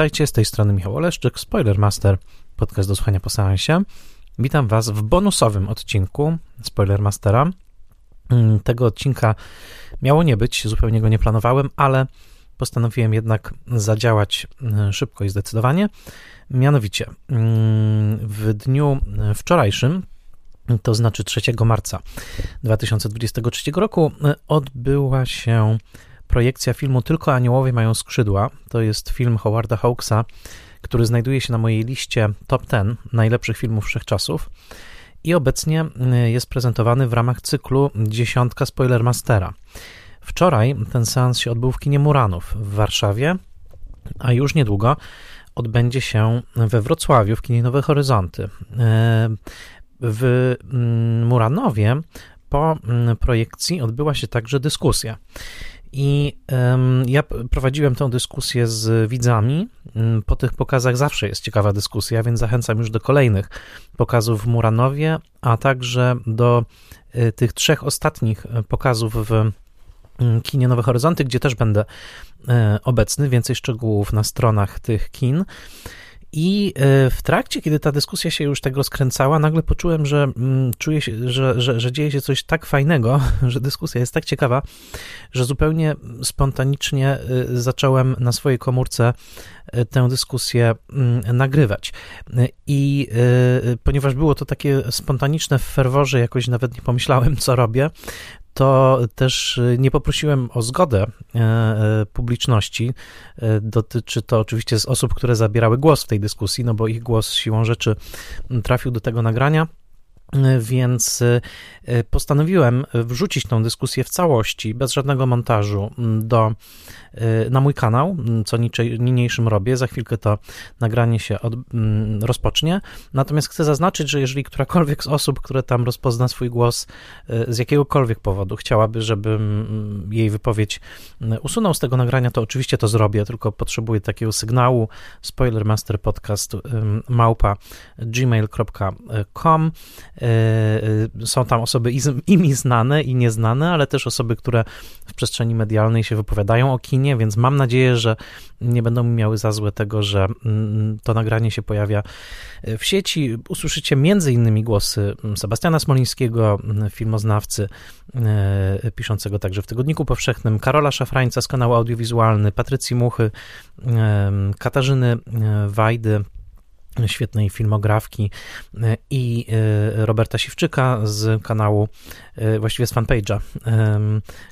Mm, witajcie, z tej strony Michał Oleszczyk, Spoilermaster, podcast do słuchania po seansie. Witam Was w bonusowym odcinku Spoilermastera. Mm, tego odcinka miało nie być, zupełnie go nie planowałem, ale postanowiłem jednak zadziałać mm, szybko i zdecydowanie. Mianowicie w dniu wczorajszym, to znaczy 3 marca 2023 roku, odbyła się projekcja filmu Tylko Aniołowie mają skrzydła. To jest film Howarda Hawksa, który znajduje się na mojej liście top 10 najlepszych filmów wszechczasów i obecnie y, jest prezentowany w ramach cyklu Dziesiątka Spoilermastera. Wczoraj ten seans się odbył w kinie Muranów w Warszawie, a już niedługo odbędzie się we Wrocławiu w kinie Nowe Horyzonty. Y, w mm, Muranowie po mm, projekcji odbyła się także dyskusja. I ja prowadziłem tę dyskusję z widzami. Mm, po tych pokazach zawsze jest ciekawa dyskusja, więc zachęcam już do kolejnych pokazów w Muranowie, a także do y, tych trzech ostatnich y, pokazów w mm, kinie Nowe Horyzonty, gdzie też będę y, obecny. Więcej szczegółów na stronach tych kin. I e, w trakcie, kiedy ta dyskusja się już tak rozkręcała, nagle poczułem, że mm, czuję się, że, że, że dzieje się coś tak fajnego, że dyskusja jest tak ciekawa, że zupełnie spontanicznie e, zacząłem na swojej komórce e, tę dyskusję mm, nagrywać. I ponieważ było to takie spontaniczne w ferworze, jakoś nawet nie pomyślałem, co robię, to też y, nie poprosiłem o zgodę e, e, publiczności. E, dotyczy to oczywiście z osób, które zabierały głos w tej dyskusji, no bo ich głos siłą rzeczy trafił do tego nagrania więc postanowiłem wrzucić tą dyskusję w całości, bez żadnego montażu, do Y, na mój kanał, mm, co niniejszym robię. Za chwilkę to nagranie się od, mm, rozpocznie. Natomiast chcę zaznaczyć, że jeżeli którakolwiek z osób, które tam rozpozna swój głos y, z jakiegokolwiek powodu, chciałaby, żebym jej wypowiedź usunął z tego nagrania, to oczywiście to zrobię, tylko potrzebuję takiego sygnału Spoilermaster Podcast małpa gmail.com. Są tam osoby i mi znane i nieznane, ale też osoby, które w przestrzeni medialnej się wypowiadają o kinie, kinie, więc mam nadzieję, że nie będą miały za złe tego, że mm, to nagranie się pojawia w sieci. Usłyszycie innymi głosy Sebastiana Smolińskiego, filmoznawcy, e, piszącego także w Tygodniku Powszechnym, Karola Szafrańca z kanału Audiowizualny, Patrycji Muchy, e, Katarzyny e, Wajdy, świetnej filmografki i Roberta Siwczyka z kanału E, właściwie z fanpage'a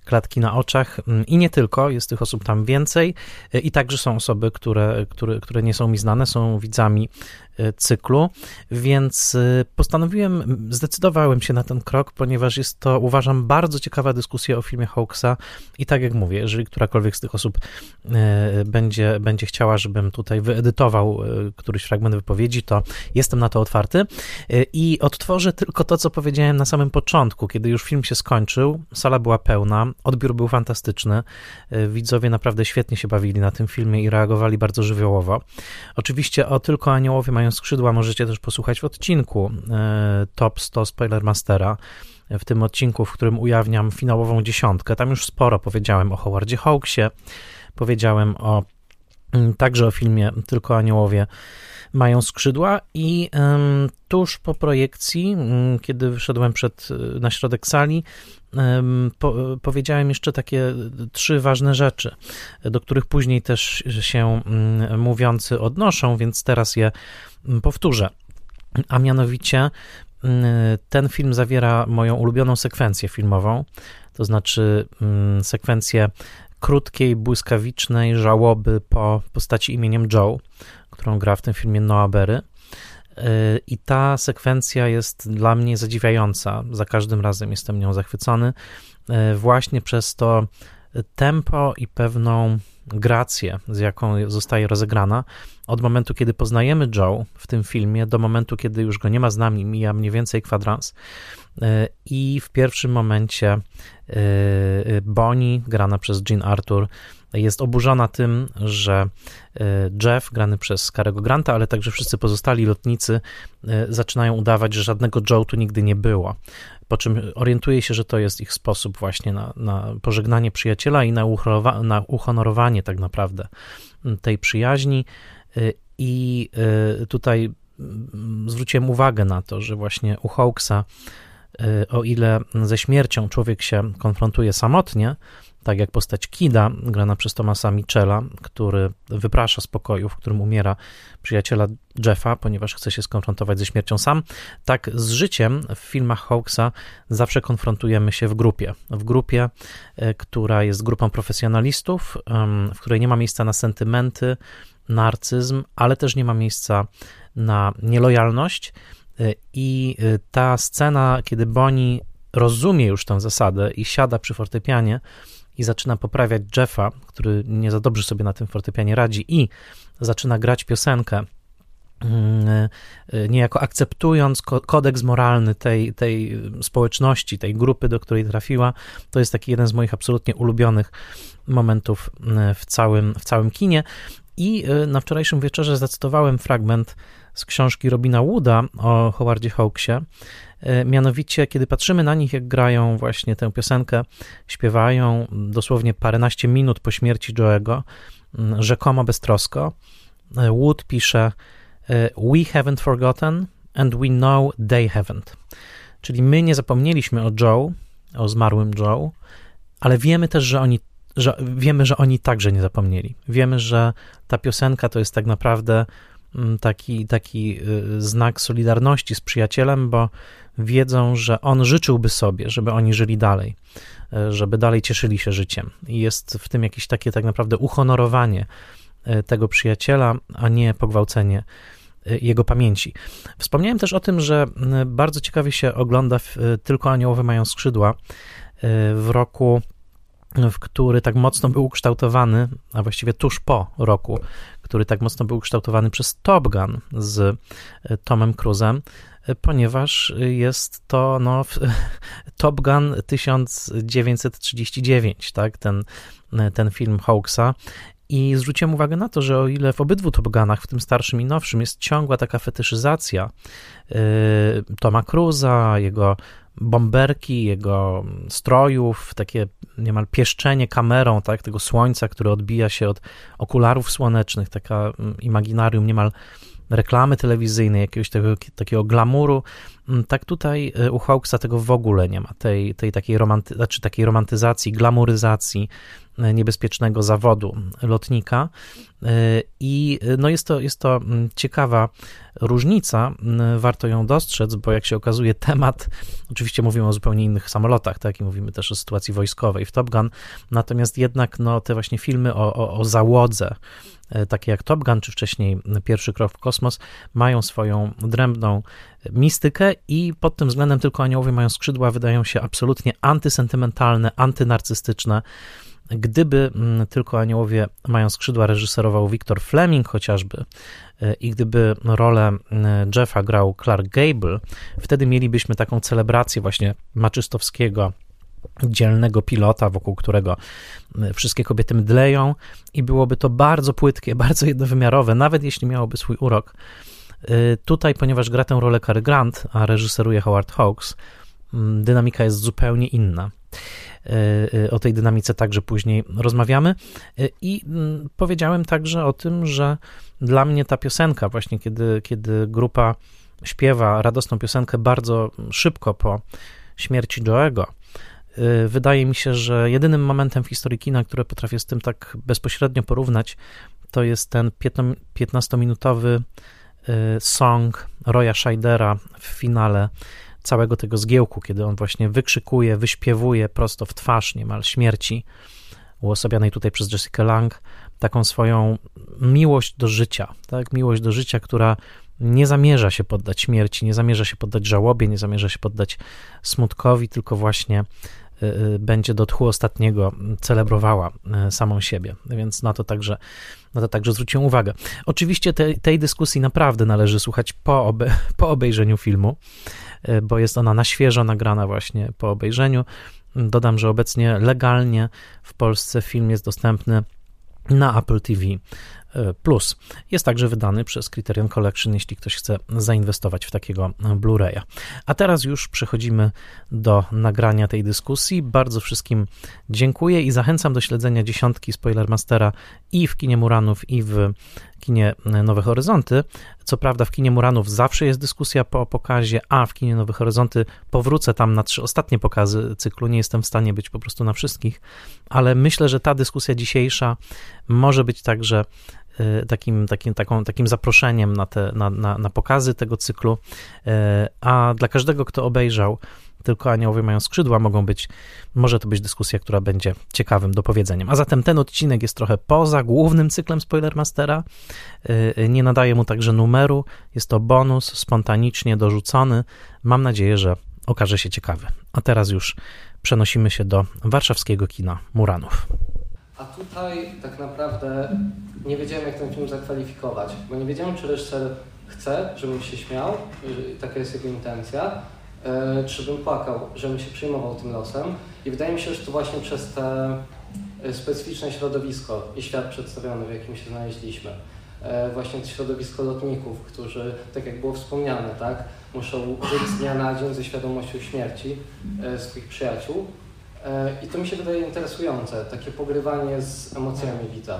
Klatki na oczach. I nie tylko, jest tych osób tam więcej. E, i także są osoby, które, które, które nie są mi znane, są widzami e, cyklu, więc postanowiłem, zdecydowałem się na ten krok, ponieważ jest to, uważam, bardzo ciekawa dyskusja o filmie Hawksa i tak jak mówię, jeżeli którakolwiek z tych osób będzie, będzie chciała, żebym tutaj wyedytował któryś fragment wypowiedzi, to jestem na to otwarty i odtworzę tylko to, co powiedziałem na samym początku, kiedy już film się skończył, sala była pełna, odbiór był fantastyczny. Widzowie naprawdę świetnie się bawili na tym filmie i reagowali bardzo żywiołowo. Oczywiście o Tylko Aniołowie mają skrzydła możecie też posłuchać w odcinku e, Top 100 Spoilermastera w tym odcinku, w którym ujawniam finałową dziesiątkę. Tam już sporo powiedziałem o Howardzie Hawksie, powiedziałem o mm, także o filmie Tylko Aniołowie mają skrzydła i tuż po projekcji, um, kiedy wyszedłem przed, e, na środek sali, po, powiedziałem jeszcze takie trzy ważne rzeczy, do których później też się mm, mówiący odnoszą, więc teraz je mm, powtórzę. A mianowicie mm, ten film zawiera moją ulubioną sekwencję filmową, to znaczy sekwencję krótkiej, błyskawicznej żałoby po postaci imieniem Joe, którą gra w tym filmie Noah Berry. I ta sekwencja jest dla mnie zadziwiająca. Za każdym razem jestem nią zachwycony, y, właśnie przez to tempo i pewną grację, z jaką zostaje rozegrana. Od momentu, kiedy poznajemy Joe w tym filmie, do momentu, kiedy już go nie ma z nami, mija mniej więcej kwadrans. Y, I w pierwszym momencie y, Bonnie, grana przez Jean Arthur, jest oburzona tym, że e, Jeff, grany przez Karego Granta, ale także wszyscy pozostali lotnicy e, zaczynają udawać, że żadnego Joe tu nigdy nie było. Po czym orientuje się, że to jest ich sposób właśnie na, na pożegnanie przyjaciela i na, na uhonorowanie tak naprawdę tej przyjaźni. I tutaj mm, zwróciłem uwagę na to, że właśnie u Hawksa, o ile ze śmiercią człowiek się konfrontuje samotnie, tak jak postać Kida, grana przez Tomasa Michela, który wyprasza z pokoju, w którym umiera przyjaciela Jeffa, ponieważ chce się skonfrontować ze śmiercią sam, tak z życiem w filmach Hawksa zawsze konfrontujemy się w grupie. W grupie, e, która jest grupą profesjonalistów, w której nie ma miejsca na sentymenty, narcyzm, ale też nie ma miejsca na nielojalność. E, I e, ta scena, kiedy Bonnie rozumie już tę zasadę i siada przy fortepianie, i zaczyna poprawiać Jeffa, który nie za dobrze sobie na tym fortepianie radzi, i zaczyna grać piosenkę, mm, e, niejako akceptując kodeks moralny tej, tej społeczności, tej grupy, do której trafiła. To jest taki jeden z moich absolutnie ulubionych momentów w całym, w całym kinie. I na wczorajszym wieczorze zacytowałem fragment z książki Robina Wooda o Howardzie Hawksie, E, mianowicie, kiedy patrzymy na nich, jak grają właśnie tę piosenkę, śpiewają dosłownie paręnaście minut po śmierci Joe'ego, rzekomo beztrosko, e, Wood pisze e, We haven't forgotten and we know they haven't. Czyli my nie zapomnieliśmy o Joe, o zmarłym Joe, ale wiemy też, że oni, że, wiemy, że oni także nie zapomnieli. Wiemy, że ta piosenka to jest tak naprawdę taki, taki y, znak solidarności z przyjacielem, bo wiedzą, że on życzyłby sobie, żeby oni żyli dalej, e, żeby dalej cieszyli się życiem. I jest w tym jakieś takie tak naprawdę uhonorowanie e, tego przyjaciela, a nie pogwałcenie jego pamięci. Wspomniałem też o tym, że bardzo ciekawie się ogląda Tylko Aniołowie mają skrzydła w roku w który tak mocno był ukształtowany, a właściwie tuż po roku, który tak mocno był ukształtowany przez Top Gun z Tomem Cruzem, ponieważ jest to no, Top Gun 1939, tak, ten, ten film Hawksa. I zwróciłem uwagę na to, że o ile w obydwu Top Gunach, w tym starszym i nowszym, jest ciągła taka fetyszyzacja yy, Toma Cruza, jego bomberki, jego strojów, takie niemal pieszczenie kamerą, tak, tego słońca, które odbija się od okularów słonecznych, taka mm, imaginarium niemal reklamy telewizyjnej, jakiegoś tego, takiego glamuru. Mm, tak tutaj y, u Hawksa tego w ogóle nie ma, tej, tej takiej, romanty, znaczy takiej romantyzacji, glamoryzacji y, niebezpiecznego zawodu lotnika. Y, I no jest, to, jest to mm, ciekawa różnica, warto ją dostrzec, bo jak się okazuje, temat, oczywiście mówimy o zupełnie innych samolotach, tak, i mówimy też o sytuacji wojskowej w Top Gun, natomiast jednak no, te właśnie filmy o, o, o załodze, E, takie jak Top Gun, czy wcześniej Pierwszy Krok w Kosmos, mają swoją drębną mistykę i pod tym względem tylko aniołowie mają skrzydła, wydają się absolutnie antysentymentalne, antynarcystyczne. Gdyby mm, tylko aniołowie mają skrzydła reżyserował Victor Fleming chociażby e, i gdyby rolę mm, Jeffa grał Clark Gable, wtedy mielibyśmy taką celebrację właśnie maczystowskiego dzielnego pilota, wokół którego e, wszystkie kobiety mdleją i byłoby to bardzo płytkie, bardzo jednowymiarowe, nawet jeśli miałoby swój urok. E, tutaj, ponieważ gra tę rolę Cary Grant, a reżyseruje Howard Hawks, dynamika jest zupełnie inna. E, o tej dynamice także później rozmawiamy. I powiedziałem także o tym, że dla mnie ta piosenka, właśnie kiedy, kiedy grupa śpiewa radosną piosenkę bardzo szybko po śmierci Joe'ego, Y, wydaje mi się, że jedynym momentem w historii kina, które potrafię z tym tak bezpośrednio porównać, to jest ten 15-minutowy y, song Roya Scheidera w finale całego tego zgiełku, kiedy on właśnie wykrzykuje, wyśpiewuje prosto w twarz niemal śmierci, uosabianej tutaj przez Jessica Lang, taką swoją miłość do życia, tak? Miłość do życia, która nie zamierza się poddać śmierci, nie zamierza się poddać żałobie, nie zamierza się poddać smutkowi, tylko właśnie Y, y, będzie do tchu ostatniego celebrowała y, samą siebie, więc na to także, na to także zwróciłem uwagę. Oczywiście te, tej dyskusji naprawdę należy słuchać po, obe, po obejrzeniu filmu, bo jest ona na świeżo nagrana właśnie po obejrzeniu. Dodam, że obecnie legalnie w Polsce film jest dostępny na Apple TV Plus. Jest także wydany przez Criterion Collection, jeśli ktoś chce zainwestować w takiego Blu-raya. A teraz już przechodzimy do nagrania tej dyskusji. Bardzo wszystkim dziękuję i zachęcam do śledzenia dziesiątki Spoilermastera i w kinie Muranów, i w kinie Nowe Horyzonty. Co prawda w kinie Muranów zawsze jest dyskusja po pokazie, a w kinie Nowe Horyzonty powrócę tam na trzy ostatnie pokazy cyklu. Nie jestem w stanie być po prostu na wszystkich, ale myślę, że ta dyskusja dzisiejsza może być także takim, takim, taką, takim zaproszeniem na, te, na, na, na pokazy tego cyklu, y, a dla każdego, kto obejrzał tylko aniołowie mają skrzydła, mogą być, może to być dyskusja, która będzie ciekawym dopowiedzeniem. A zatem ten odcinek jest trochę poza głównym cyklem Spoilermastera, y, nie nadaje mu także numeru, jest to bonus spontanicznie dorzucony. Mam nadzieję, że okaże się ciekawy. A teraz już przenosimy się do warszawskiego kina Muranów. A tutaj tak naprawdę nie wiedziałem, jak ten film zakwalifikować, bo nie wiedziałem, czy reżyser chce, żebym się śmiał, taka jest jego intencja, e, czy bym płakał, żebym się przejmował tym losem. I wydaje mi się, że to właśnie przez te e, specyficzne środowisko i świat przedstawiony, w jakim się znaleźliśmy. E, właśnie to środowisko lotników, którzy, tak jak było wspomniane, tak, muszą żyć z dnia na dzień ze świadomością śmierci swoich przyjaciół. I to mi się wydaje interesujące, takie pogrywanie z emocjami widza,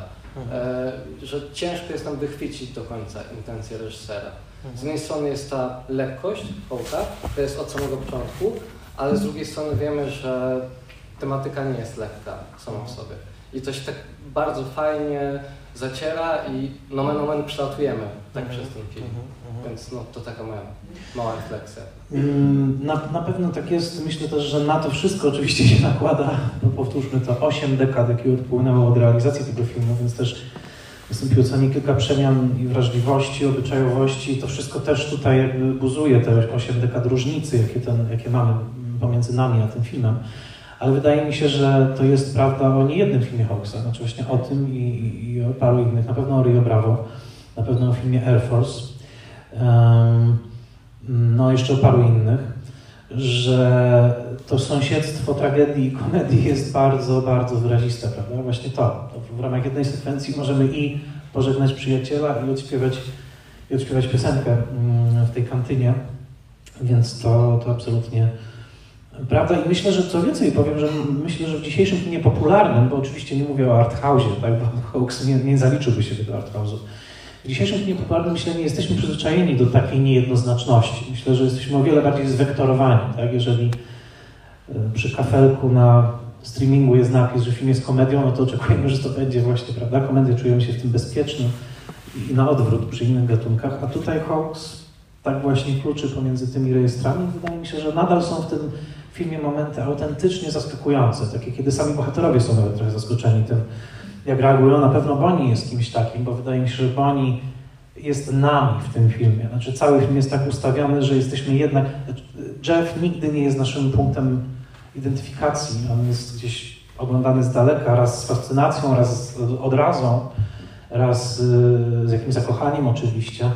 że ciężko jest nam wychwycić do końca intencje reżysera. Z jednej strony jest ta lekkość hołka, to jest od samego początku, ale z drugiej strony wiemy, że tematyka nie jest lekka sama w sobie. I to się tak bardzo fajnie zaciera i nomen omen przelatujemy tak mhm. przez ten film. Mhm. Więc no, to taka moja mała refleksja. Mm, na, na pewno tak jest. Myślę też, że na to wszystko oczywiście się nakłada, no powtórzmy to, 8 dekad, jakie odpłynęło od realizacji tego filmu, więc też Nastąpiło co nie kilka przemian i wrażliwości, obyczajowości. To wszystko też tutaj jakby buzuje te 8 dekad różnicy, jakie, ten, jakie mamy pomiędzy nami a tym filmem. Ale wydaje mi się, że to jest prawda o niejednym filmie Hawksa, znaczy właśnie o tym i, i o paru innych. Na pewno o Rio Bravo, na pewno o filmie Air Force, no jeszcze paru innych, że to sąsiedztwo tragedii i komedii jest bardzo, bardzo wyraziste, prawda? Właśnie to. w ramach jednej sekwencji możemy i pożegnać przyjaciela i odśpiewać, i odśpiewać piosenkę w tej kantynie, więc to, to absolutnie prawda. I myślę, że co więcej powiem, że myślę, że w dzisiejszym kinie popularnym, bo oczywiście nie mówię o arthouse'ie, tak, bo Hawks nie, nie zaliczyłby się do arthouse'u, w dzisiejszym kinie popularnym myślę, nie jesteśmy przyzwyczajeni do takiej niejednoznaczności. Myślę, że jesteśmy o wiele bardziej zwektorowani. Tak? Jeżeli e, przy kafelku na streamingu jest napis, że film jest komedią, no to oczekujemy, że to będzie właśnie, prawda? Komedia czujemy się w tym bezpieczny i na odwrót przy innych gatunkach. A tutaj Hawks tak właśnie kluczy pomiędzy tymi rejestrami. Wydaje mi się, że nadal są w tym filmie momenty autentycznie zaskakujące, takie kiedy sami bohaterowie są nawet trochę zaskoczeni tym, jak reagują. Na pewno Bonnie jest kimś takim, bo wydaje mi się, że Bonnie jest nami w tym filmie. Znaczy cały film jest tak ustawiony, że jesteśmy jednak... Jeff nigdy nie jest naszym punktem identyfikacji. On jest gdzieś oglądany z daleka, raz z fascynacją, raz z odrazą, raz z jakimś zakochaniem oczywiście.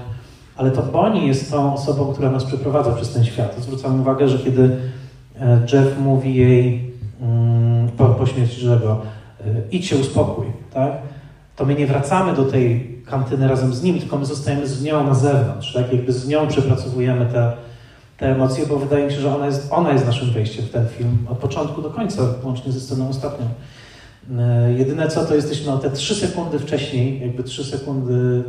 Ale to Bonnie jest tą osobą, która nas przeprowadza przez ten świat. Zwrócam uwagę, że kiedy e, Jeff mówi jej mm, po, po śmierci E, idź się uspokój, tak? To my nie wracamy do tej kantyny razem z nim, tylko my zostajemy z nią na zewnątrz, tak? Jakby z nią przepracowujemy te, te emocje, bo wydaje mi się, że ona jest, ona jest naszym wejściem w ten film od początku do końca, łącznie ze sceną ostatnią. E, jedyne co, to jesteśmy o te trzy sekundy wcześniej, jakby trzy sekundy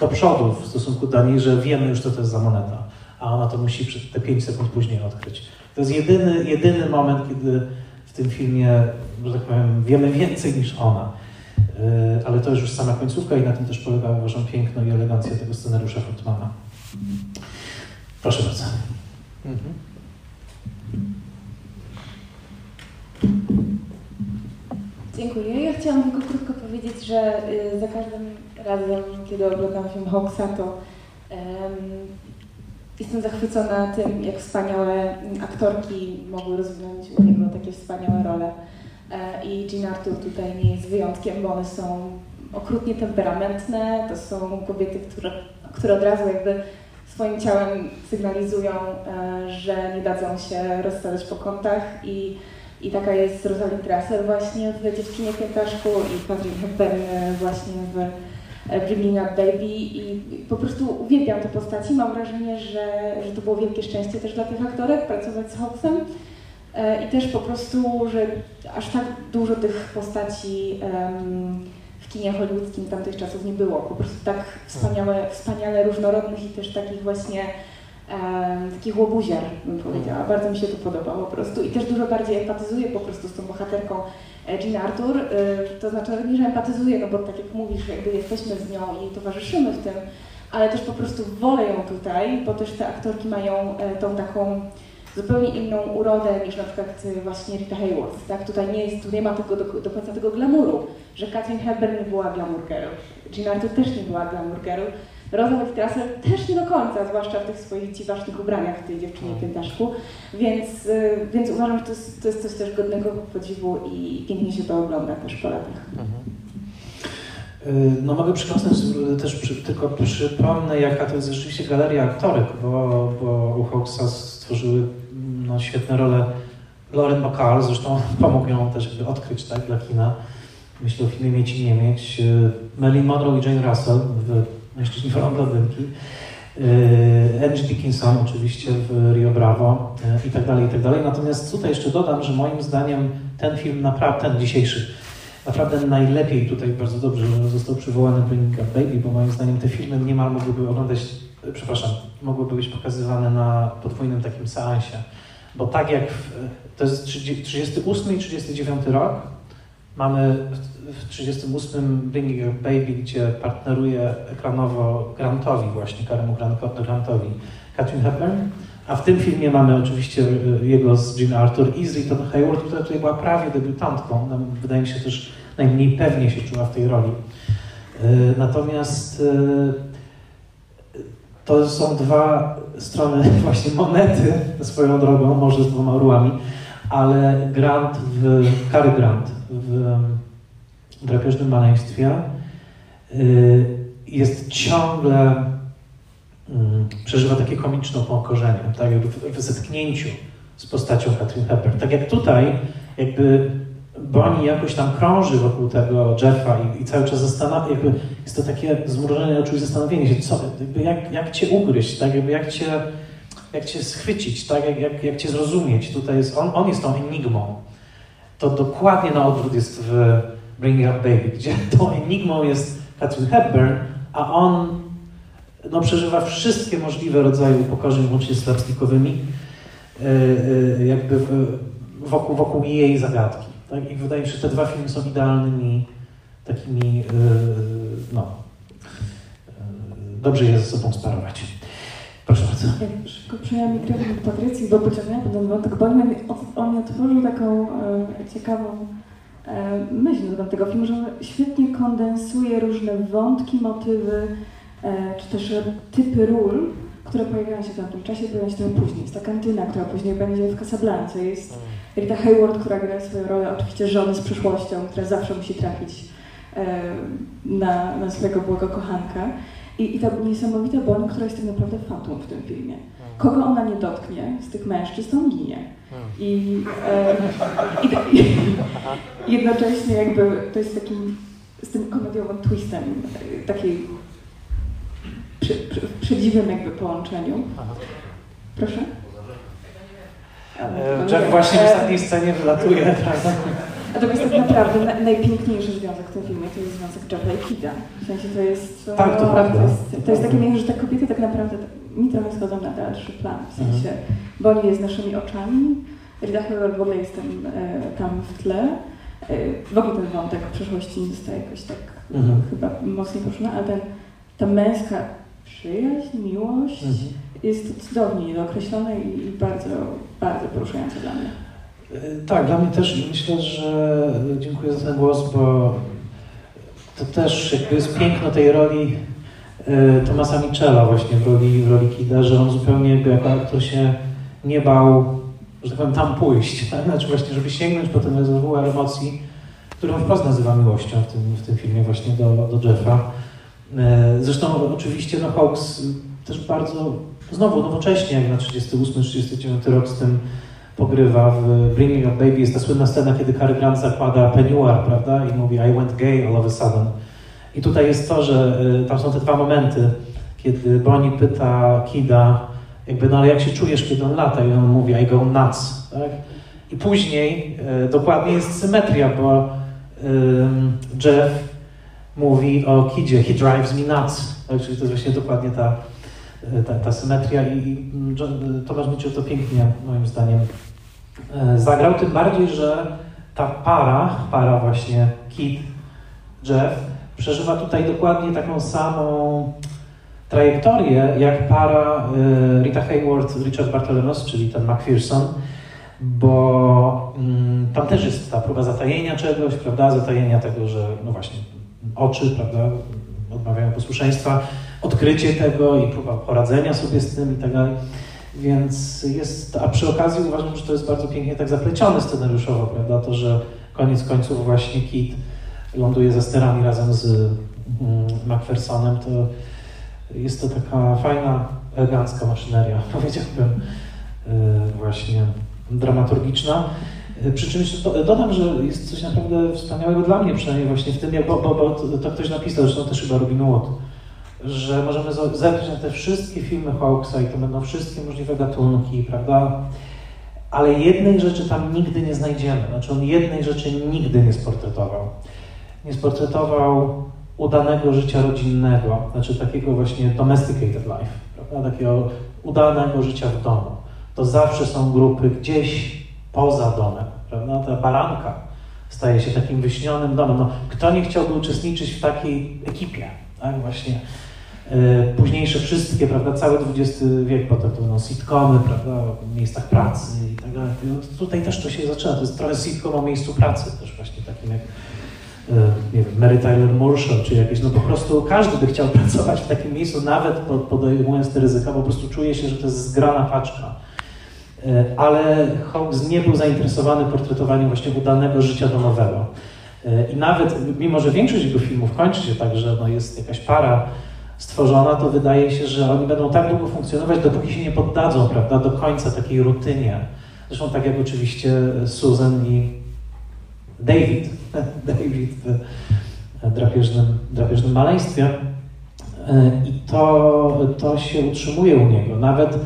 do przodu w stosunku do niej, że wiemy już, co to jest za moneta, a ona to musi te pięć sekund później odkryć. To jest jedyny, jedyny moment, kiedy tym filmie że tak powiem, wiemy więcej niż ona. E, ale to jest już sama końcówka i na tym też polega, uważam, piękno i elegancja tego scenariusza Fortmana. Proszę bardzo. Mhm. Dziękuję. Ja chciałam tylko krótko powiedzieć, że y, za każdym razem, kiedy oglądam film Hawksa, to um, jestem zachwycona tym, jak wspaniałe aktorki mogły rozwinąć u niego takie wspaniałe role. E, i Jean Arthur tutaj nie jest wyjątkiem, bo one są okrutnie temperamentne, to są kobiety, które, które od razu jakby swoim ciałem sygnalizują, e, że nie dadzą się rozstać po kątach i, i taka jest Rosalind Trasser właśnie w Dziewczynie Piętaszku i Patrick Hepburn właśnie w Bringing Up Baby i po prostu uwielbiam te postaci. Mam wrażenie, że, że to było wielkie szczęście też dla tych aktorek pracować z Hawksem. I też po prostu, że aż tak dużo tych postaci w kinie hollywoodzkim tamtych czasów nie było. Po prostu tak wspaniałe, wspaniale różnorodnych i też takich właśnie takich łobuziar, bym powiedziała. Mm. Bardzo mi się to podoba po prostu i też dużo bardziej empatyzuję po prostu z tą bohaterką e, Jean Arthur. Y, to znaczy nie, że empatyzuję, no bo tak jak mówisz, jakby jesteśmy z nią i towarzyszymy w tym, ale też po prostu wolę ją tutaj, bo też te aktorki mają e, tą taką zupełnie inną urodę niż na przykład y, właśnie Rita Hayworth. Tak? Tutaj nie jest, tu nie ma tego, do, do końca tego glamuru, że Katrin Hepburn była glamour girl, Jean Arthur też nie była glamour Rosa Trassel też nie do końca, zwłaszcza w tych swoich dziwacznych ubraniach w tej dziewczynie piętaszku, więc, y, więc uważam, że to jest, to jest coś też godnego podziwu i pięknie się to ogląda też po latach. Mhm. Y, no mogę przyklasnąć też przy, tylko przypomnę, jaka to jest rzeczywiście galeria aktorek, bo, bo u Hawksa stworzyły no, świetne role Lauren Bacall, zresztą pomógł ją też jakby odkryć tak, dla kina. Myślę o filmie Mieć i nie mieć. Y, Marilyn Monroe i Jane Russell w Mężczyźni wolą blondynki. Y, Angie Dickinson oczywiście w Rio Bravo i tak dalej, i tak dalej. Natomiast tutaj jeszcze dodam, że moim zdaniem ten film naprawdę, ten dzisiejszy, naprawdę najlepiej tutaj bardzo dobrze że został przywołany Bringing Up Baby, bo moim zdaniem te filmy niemal mogłyby oglądać, przepraszam, mogłyby być pokazywane na podwójnym takim seansie. Bo tak jak w, to jest 38 i 39 rok, mamy w 38 Bringing Up Baby, gdzie partneruje ekranowo Grantowi właśnie, Karemu Grantowi, Catherine Hepburn, a w tym filmie mamy oczywiście e, jego z Jean Arthur i z Rita Hayward, która tutaj była prawie debiutantką. Wydaje mi się też najmniej pewnie się czuła w tej roli. E, natomiast e, to są drwa strony właśnie monety swoją drogą, może z dwoma orłami, ale Grant w, Cary Grant w drapieżnym maleństwie jest ciągle Mm, przeżywa takie komiczne upokorzenie, tak jakby w, w zetknięciu z postacią Katrin Hepburn. Tak jak tutaj, jakby Bonnie jakoś tam krąży wokół tego Jeffa i, i cały czas zastanawia, jakby jest to takie zmrużenie oczu i zastanowienie się, co, jakby jak, jak cię ugryźć, tak jakby jak cię, jak cię schwycić, tak jak, jak, jak cię zrozumieć. Tutaj jest, on, on jest tą enigmą. To dokładnie na odwrót jest w Bringing Up Baby, gdzie tą enigmą jest Katrin Hepburn, a on no, przeżywa wszystkie możliwe rodzaje upokorzeń, łącznie z slapstickowymi, e, e, jakby wokół, wokół jej zagadki. Tak? I wydaje mi się, że te dwa filmy są idealnymi takimi, e, no, dobrze je ze sobą sparować. Proszę bardzo. Ja szybko przejęłam mikrofon do Patrycji, bo pociągnęłam ten wątek, bo on, on otworzył taką e, ciekawą e, myśl na tego filmu, że on świetnie kondensuje różne wątki, motywy, E, czy też typy ról, które pojawiają się w tamtym czasie, pojawiają się tam później. Jest ta kantyna, która później będzie w Casablance. Jest mm. Rita Hayward, która gra swoją rolę, oczywiście żony z przyszłością, która zawsze musi trafić e, na, na swojego błego kochanka. I, I ta niesamowita Bonnie, która jest tak naprawdę fatą w tym filmie. Mm. Kogo ona nie dotknie z tych mężczyzn, on ginie. Mm. I, e, i, i jednocześnie jakby to jest takim z tym komediowym twistem takiej przy, przy, przedziwnym jakby połączeniu. Proszę? E, Jeff właśnie w ostatniej scenie wylatuje? Natomiast tak naprawdę na, najpiękniejszy związek w tym filmie to jest związek Jeffa i Kida. W sensie to jest... Tak, to prawda. To jest, to jest takie miejsce, że te kobiety tak naprawdę mi trochę schodzą na dalszy plan. W sensie, mhm. Bo oni jest naszymi oczami, Rita Hayworth w ogóle jest tam, e, tam w tle. E, w ogóle ten wątek w przeszłości nie zostaje jakoś tak mhm. chyba mocniej poruszony, ale ten, ta męska przyjaźń, miłość mhm. jest cudownie określone i bardzo, bardzo poruszające dla mnie. E, tak, dla mnie też myślę, że dziękuję za ten głos, bo to też jakby jest piękno tej roli Tomasa Michela właśnie w roli, w roli Kida, że on zupełnie jakby jako aktor się nie bał, że tak powiem, tam pójść. Tak? Znaczy właśnie, żeby sięgnąć po ten rezerwuar emocji, którą wprost nazywa miłością w tym, w tym filmie właśnie do, do Jeffa. E, zresztą oczywiście no, Hawks też bardzo, znowu nowocześnie, jak na 38-39 rok z tym pogrywa. W Bringing Up Baby jest ta słynna scena, kiedy Cary Grant zakłada peignoir, prawda, i mówi I went gay all of a sudden. I tutaj jest to, że y, tam są te dwa momenty, kiedy Bonnie pyta Kida, jakby, no ale jak się czujesz, kiedy on lata? I on mówi, I go nuts, tak? I później y, dokładnie jest symetria, bo Jeff mówi o Kidzie, he drives me nuts, tak? czyli to jest właśnie dokładnie ta, ta, ta symetria i, i Tomasz Mitchell to pięknie, moim zdaniem, zagrał, tym bardziej, że ta para, para właśnie Kid, Jeff, przeżywa tutaj dokładnie taką samą trajektorię jak para y, Rita Hayworth, Richard Barthelmess, czyli ten McPherson, bo mm, tam też jest ta próba zatajenia czegoś, prawda, zatajenia tego, że no właśnie oczy, prawda, odmawiają posłuszeństwa, odkrycie tego i próba poradzenia sobie z tym i tak dalej. Więc jest, a przy okazji uważam, że to jest bardzo pięknie tak zaplecione scenariuszowo, prawda, to, że koniec końców właśnie Kit ląduje za sterami razem z mm, McPhersonem, to jest to taka fajna, elegancka maszyneria, powiedziałbym, e, właśnie dramaturgiczna. E, przy czym jeszcze dodam, że jest coś naprawdę wspaniałego dla mnie przynajmniej właśnie w tym, bo, bo, bo to ktoś napisał, zresztą też chyba Robin Wood, że możemy zerknąć na te wszystkie filmy Hawksa i to będą wszystkie możliwe gatunki, prawda? Ale jednej rzeczy tam nigdy nie znajdziemy. Znaczy on jednej rzeczy nigdy nie sportretował nie sportretował udanego życia rodzinnego, znaczy takiego właśnie domesticated life, prawda? takiego udanego życia w domu. To zawsze są grupy gdzieś poza domem, prawda? Ta baranka staje się takim wyśnionym domem. No, kto nie chciałby uczestniczyć w takiej ekipie, tak właśnie? E, późniejsze wszystkie, prawda, cały XX wiek, potem to będą sitcomy, prawda, miejscach pracy i tak dalej. Tutaj też to się zaczyna, to jest trochę sitcom o miejscu pracy też właśnie takim jak nie wiem, Mary Tyler Moore czy jakieś, no po prostu każdy by chciał pracować w takim miejscu, nawet podejmując te ryzyka, po prostu czuje się, że to jest zgrana paczka. E, ale Hawks nie był zainteresowany portretowaniem właśnie udanego życia domowego. E, I nawet, mimo że większość jego filmów kończy się tak, że no jest jakaś para stworzona, to wydaje się, że oni będą tak długo funkcjonować, dopóki się nie poddadzą, prawda, do końca takiej rutynie. Zresztą tak jak oczywiście Susan i David, David w drapieżnym, drapieżnym maleństwie. I to, to się utrzymuje u niego. Nawet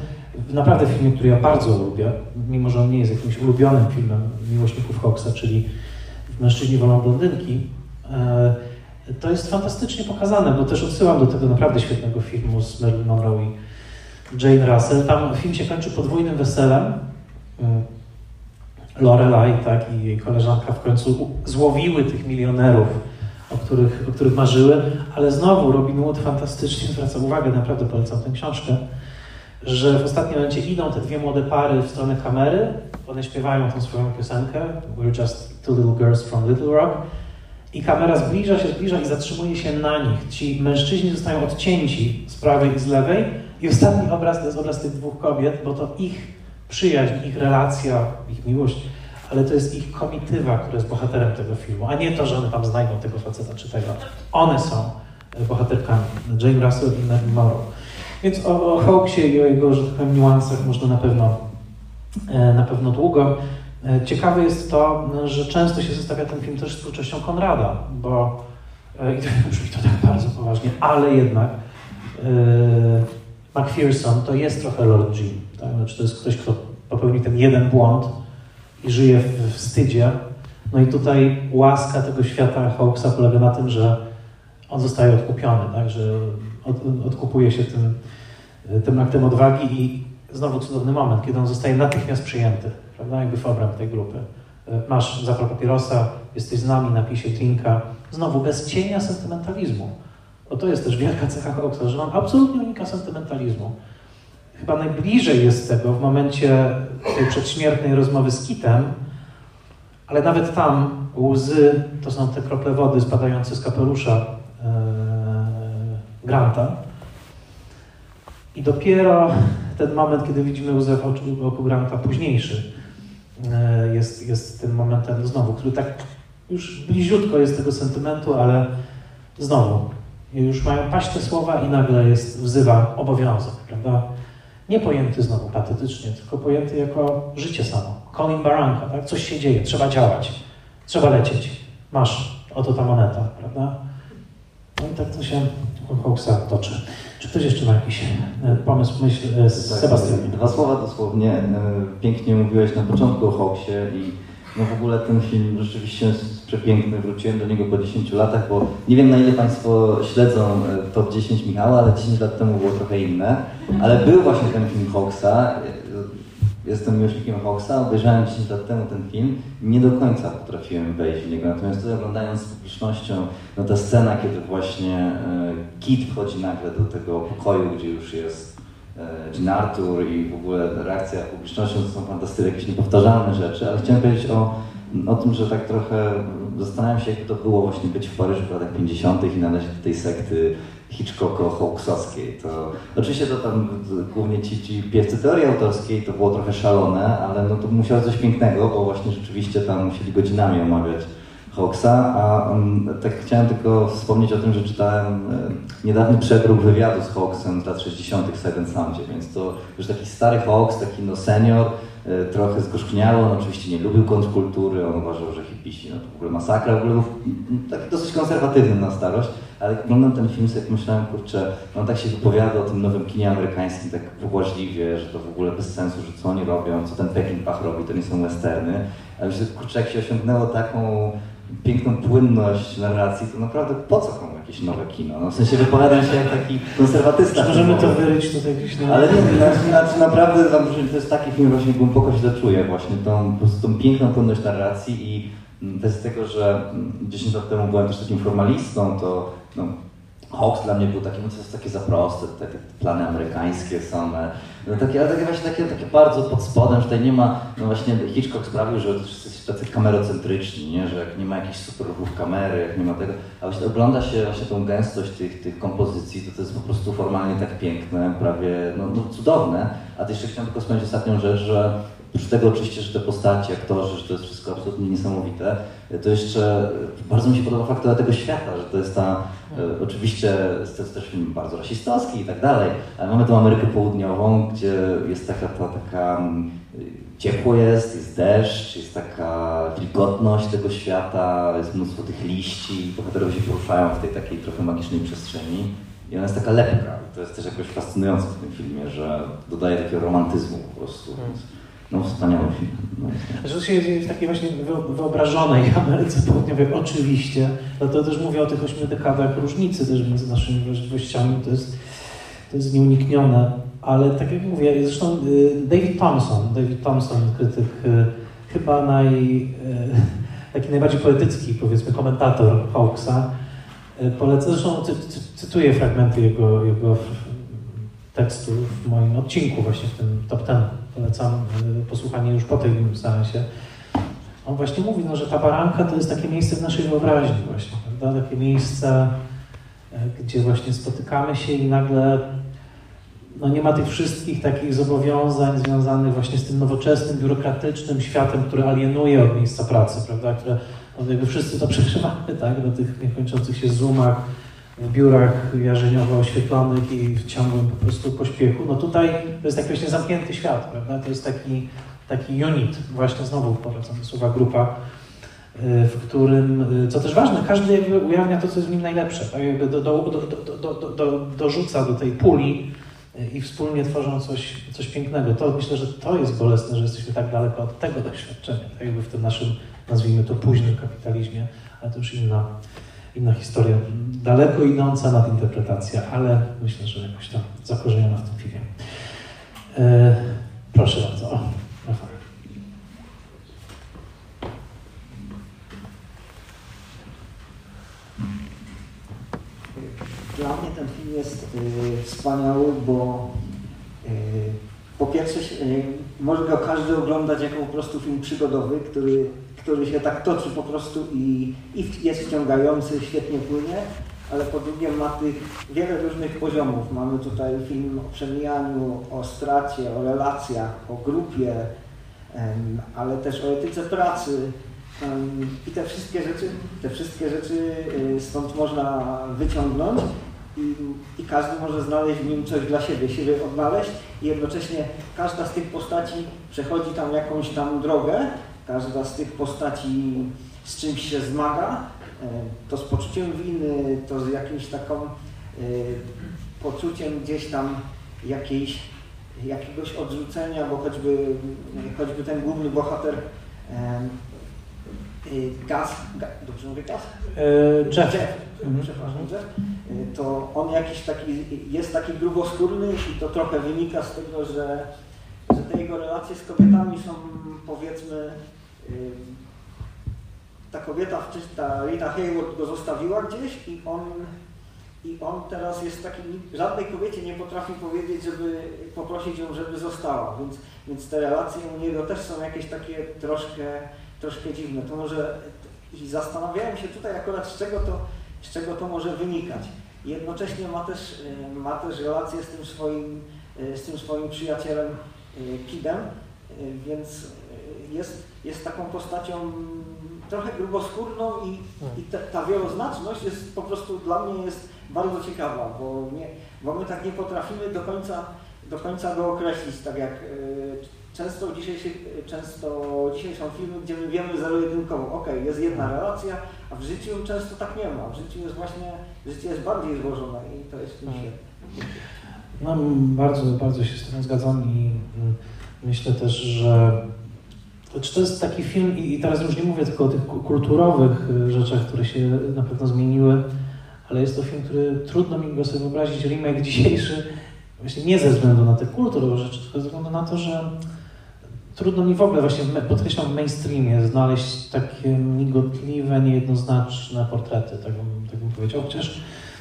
w naprawdę filmie, który ja bardzo lubię, mimo że on nie jest jakimś ulubionym filmem miłośników Hawksa, czyli Mężczyźni wolą blondynki, e, to jest fantastycznie pokazane, bo też odsyłam do tego naprawdę świetnego filmu z Marilyn Monroe i Jane Russell. Tam film się kończy podwójnym weselem. Lorelai tak, i jej koleżanka w końcu złowiły tych milionerów, o których, o których marzyły, ale znowu Robin Wood fantastycznie zwraca uwagę, naprawdę polecam tę książkę, że w ostatnim momencie idą te dwie młode pary w stronę kamery, one śpiewają tą swoją piosenkę We're just two little girls from Little Rock. I kamera zbliża się, zbliża i zatrzymuje się na nich. Ci mężczyźni zostają odcięci z prawej i z lewej. I ostatni obraz to jest obraz tych dwóch kobiet, bo to ich przyjaźń, ich relacja, ich miłość, ale to jest ich komitywa, która jest bohaterem tego filmu, a nie to, że one tam znajdą tego faceta czy tego. One są e, bohaterkami, Jane Russell i Marilyn Monroe. Więc o, o Hawksie i o jego, że tak powiem, niuansach można na pewno, e, na pewno długo. E, ciekawe jest to, że często się zestawia ten film też z twórczością Konrada, bo i to brzmi to tak bardzo poważnie, ale jednak McPherson to jest trochę Lord Jim. Tak? Znaczy to jest ktoś, kto popełni ten jeden błąd i żyje w wstydzie. No i tutaj łaska tego świata Hawksa polega na tym, że on zostaje odkupiony, tak? że od, odkupuje się tym, tym aktem odwagi i znowu cudowny moment, kiedy on zostaje natychmiast przyjęty, prawda, jakby w obręb tej grupy. Masz zapal papierosa, jesteś z nami, napisie drinka. Znowu bez cienia sentymentalizmu. Bo to jest też wielka cecha Hawksa, że on absolutnie unika sentymentalizmu. Chyba najbliżej jest tego w momencie tej przedśmiertnej rozmowy z Kitem, ale nawet tam łzy to są te krople wody spadające z kapelusza e, Granta. I dopiero ten moment, kiedy widzimy łzę w oczu, oku Granta, późniejszy, e, jest, jest tym momentem znowu, który tak już bliziutko jest tego sentymentu, ale znowu już mają paść te słowa i nagle jest, wzywa obowiązek, prawda? Nie pojęty znowu patetycznie, tylko pojęty jako życie samo. Colin Baranka, tak? Coś się dzieje, trzeba działać, trzeba lecieć. Masz, oto ta moneta, prawda? No i tak to się Hawksa toczy. Czy ktoś jeszcze ma jakiś e, pomysł, myśl? E, tak, Sebastian. Dwa słowa dosłownie. E, pięknie mówiłeś na początku o Hawksie i no w ogóle ten film rzeczywiście jest przepiękny. Wróciłem do niego po 10 latach, bo nie wiem na ile Państwo śledzą top 10 Michała, ale 10 lat temu było trochę inne. Ale był właśnie ten film Hawksa jestem miłośnikiem Hawksa, obejrzałem 10 lat temu ten film nie do końca potrafiłem wejść w niego. Natomiast tutaj oglądając z publicznością, no ta scena, kiedy właśnie e, Kit wchodzi nagle do tego pokoju, gdzie już jest e, Jean Arthur i w ogóle reakcja publiczności, to są fantastyczne, jakieś niepowtarzalne rzeczy, ale chciałem powiedzieć o, o tym, że tak trochę zastanawiam się, jak to było właśnie być w Paryżu w latach 50. i należeć do tej sekty Hitchcocko-Hawksowskiej. To, oczywiście to tam głównie ci, ci piewcy teorii autorskiej to było trochę szalone, ale no to musiało coś pięknego, bo właśnie rzeczywiście tam musieli godzinami omawiać Hawksa, a um, tak chciałem tylko wspomnieć o tym, że czytałem e, niedawny przegród wywiadu z Hawksem z lat 60. w Seven Soundzie, więc to już taki stary Hawks, taki no senior, e, trochę zgorzkniały, on oczywiście nie lubił kontrkultury, on uważał, że hipisi no to w ogóle masakra, w ogóle był taki dosyć konserwatywny na starość, ale jak oglądam ten film, sobie pomyślałem, kurczę, on tak się wypowiada o tym nowym kinie amerykańskim tak pobłażliwie, że to w ogóle bez sensu, że co oni robią, co ten Peckinpah robi, to nie są westerny. Ale myślę, kurczę, jak się osiągnęło taką piękną płynność narracji, to naprawdę po co komu jakieś nowe kino? No, w sensie wypowiadam się jak taki konserwatysta. możemy to wyryć tutaj jakieś nowe... Ale nie, znaczy, znaczy naprawdę to jest taki film, właśnie głęboko się czuję właśnie tą, po prostu tą piękną płynność narracji i bez mm, tego, że 10 mm, lat temu byłem też takim formalistą, to no, Hawks dla mnie był takim, to jest takie za proste, te, plany amerykańskie same, no takie, ale takie właśnie takie, takie bardzo pod spodem, że tutaj nie ma, no właśnie Hitchcock sprawił, że wszyscy są tacy kamerocentryczni, nie? że jak nie ma jakichś super ruchów kamery, jak nie ma tego, a właśnie ogląda się właśnie tą gęstość tych, tych kompozycji, to to jest po prostu formalnie tak piękne, prawie no, no cudowne, a też jeszcze chciałem tylko wspomnieć ostatnią rzecz, że Oprócz tego oczywiście, że te postacie, aktorzy, że to jest wszystko absolutnie niesamowite, to jeszcze bardzo mi się podoba fakt tego świata, że to jest ta, e, oczywiście to jest też film bardzo rasistowski i tak dalej, ale mamy tą Amerykę Południową, gdzie jest taka, ta, taka mm, ciepło jest, jest deszcz, jest taka wilgotność tego świata, jest mnóstwo tych liści, bohaterowie się poruszają w tej takiej trochę magicznej przestrzeni i ona jest taka lepka. To jest też jakoś fascynujące w tym filmie, że dodaje takiego romantyzmu po prostu. Hmm. No wspaniały film. No. To się dzieje w takiej właśnie wyobrażonej Ameryce Południowej, oczywiście. To też mówię o tych ośmiu dekadach różnicy też między naszymi wrażliwościami. To jest, to jest nieuniknione. Ale tak jak mówię, zresztą y, David Thompson, David Thompson, krytyk, y, chyba naj, y, taki najbardziej poetycki, powiedzmy, komentator Hawksa, polecę, zresztą cy, cy, cytuję fragmenty jego, jego tekstu w moim odcinku, właśnie w tym top ten polecam y, posłuchanie już po tym seansie. On właśnie mówi, no, że ta baranka to jest takie miejsce w naszej wyobraźni właśnie, prawda? Takie miejsce, y, gdzie właśnie spotykamy się i nagle no nie ma tych wszystkich takich zobowiązań związanych właśnie z tym nowoczesnym, biurokratycznym światem, który alienuje od miejsca pracy, prawda? Które no jakby wszyscy to przeżywamy, tak? Na tych niekończących się zoomach, w biurach jarzeniowo oświetlonych i w ciągłym po prostu pośpiechu. No tutaj to jest taki właśnie zamknięty świat, prawda? To jest taki, taki unit, właśnie znowu powracam do słowa grupa, y, w którym, y, co też ważne, każdy jakby ujawnia to, co jest w nim najlepsze, tak? jakby do, do, do, do, do, dorzuca do tej puli y, i wspólnie tworzą coś, coś pięknego. To myślę, że to jest bolesne, że jesteśmy tak daleko od tego doświadczenia, tak jakby w tym naszym, nazwijmy to, późnym kapitalizmie, ale to już inna, inna historia, daleko idąca nadinterpretacja, ale myślę, że jakoś tam zakorzeniona w tym filmie. E, proszę bardzo. O, Dla mnie ten film jest y, wspaniały, bo y, po pierwsze y, może go każdy oglądać jako po prostu film przygodowy, który który się tak toczy po prostu i, i jest wciągający, świetnie płynie, ale po drugie ma tych wiele różnych poziomów. Mamy tutaj film o przemijaniu, o stracie, o relacjach, o grupie, ale też o etyce pracy. I te wszystkie rzeczy, te wszystkie rzeczy y, stąd można wyciągnąć i, i, każdy może znaleźć w nim coś dla siebie, siebie odnaleźć i jednocześnie każda z tych postaci przechodzi tam jakąś tam drogę, Każda z tych postaci z czymś się zmaga, to z poczuciem winy, to z jakimś taką poczuciem gdzieś tam jakiejś, jakiegoś odrzucenia, bo choćby, choćby ten główny bohater Gaz, dobrze mówię Gaz? Jeff. Jeff. Mhm. Przepraszam, Jeff. To on jakiś taki, jest taki gruboskórny i to trochę wynika z tego, że, że te jego relacje z kobietami są powiedzmy ta kobieta, ta Rita Hayward go zostawiła gdzieś i on, i on teraz jest taki, żadnej kobiecie nie potrafi powiedzieć, żeby poprosić ją, żeby została, więc, więc te relacje u niego też są jakieś takie troszkę, troszkę dziwne. To może, i zastanawiałem się tutaj akurat z czego to, z czego to może wynikać. Jednocześnie ma też, ma też relację z tym swoim, z tym swoim przyjacielem e, Kidem, więc jest, jest taką postacią trochę gruboskórną i, hmm. i ta, ta wieloznaczność jest po prostu dla mnie jest bardzo ciekawa, bo, nie, bo my tak nie potrafimy do końca, do końca go określić, tak jak y, często, dzisiejszy, często dzisiaj są filmy, gdzie my wiemy zero-jedynkowo, ok, jest jedna hmm. relacja, a w życiu często tak nie ma. W życiu jest właśnie, życie jest bardziej złożone i to jest w tym hmm. świetne. No, bardzo, bardzo się z tym zgadzam i mm, myślę też, że czy to jest taki film, i teraz już nie mówię tylko o tych kulturowych y, rzeczach, które się na pewno zmieniły, ale jest to film, który trudno mi go sobie wyobrazić, remake dzisiejszy, właśnie nie ze względu na te kulturowe rzeczy, tylko ze względu na to, że trudno mi w ogóle właśnie, podkreślam, w mainstreamie znaleźć takie migotliwe, niejednoznaczne portrety, tak bym, tak bym powiedział, chociaż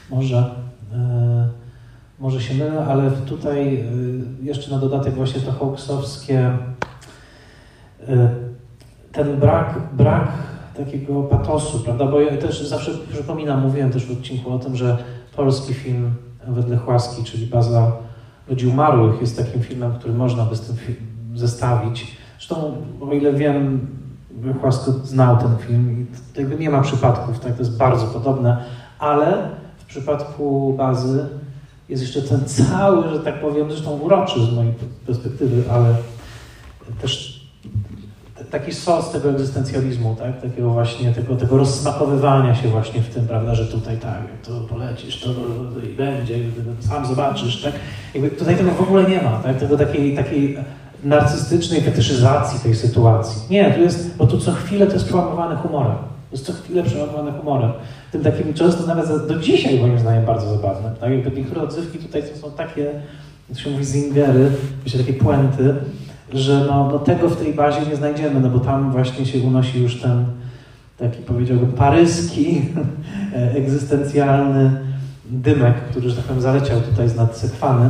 może, e, może się mylę, ale tutaj e, jeszcze na dodatek właśnie to hawksowskie E, ten brak, brak takiego patosu, prawda? Bo ja też zawsze przypominam, mówiłem też w odcinku o tym, że polski film wedle Chłaski, czyli Baza Ludzi Umarłych, jest takim filmem, który można by z tym zestawić. Zresztą, o ile wiem, Chłasko znał ten film i jakby nie ma przypadków, tak? To jest bardzo podobne, ale w przypadku Bazy jest jeszcze ten cały, że tak powiem, zresztą uroczy z mojej perspektywy, ale też taki sos tego egzystencjalizmu, tak? takiego właśnie, tego, tego rozsmakowywania się właśnie w tym, prawda, że tutaj tak, to polecisz, to, i będzie, sam zobaczysz, tak? Jakby tutaj tego w ogóle nie ma, tak? Tego takiej, takiej narcystycznej fetyszyzacji tej sytuacji. Nie, tu jest, bo tu co chwilę to jest przełamowane humorem. To jest co chwilę przełamowane humorem. Tym takim często nawet do dzisiaj moim zdaniem bardzo zabawne. Tak? Jakby niektóre odzywki tutaj to są takie, jak się mówi, zingery, myślę, takie puenty, że no, no tego w tej bazie nie znajdziemy, no bo tam właśnie się unosi już ten taki powiedziałbym paryski, egzystencjalny dymek, który, że tak powiem, zaleciał tutaj z nad Sekwany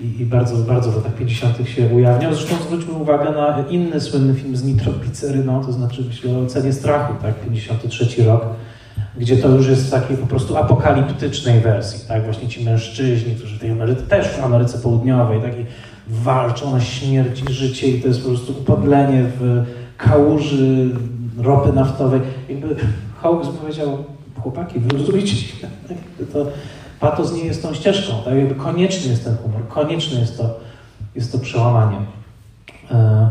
i, i bardzo, bardzo w latach 50. się ujawniał. Zresztą zwróćmy uwagę na inny słynny film z nitrogliceryną, to znaczy myślę o Cenie Strachu, tak, 53 rok, gdzie to już jest w takiej po prostu apokaliptycznej wersji, tak, właśnie ci mężczyźni, którzy w tej Ameryce, też w Ameryce Południowej, takiej walczą na śmierć i życie i to jest po prostu upodlenie w kałuży ropy naftowej. Jakby Hawks powiedział, chłopaki, wyluzujcie się. To patos nie jest tą ścieżką, tak? Jakby konieczny jest ten humor, konieczne jest to, jest to przełamanie. E,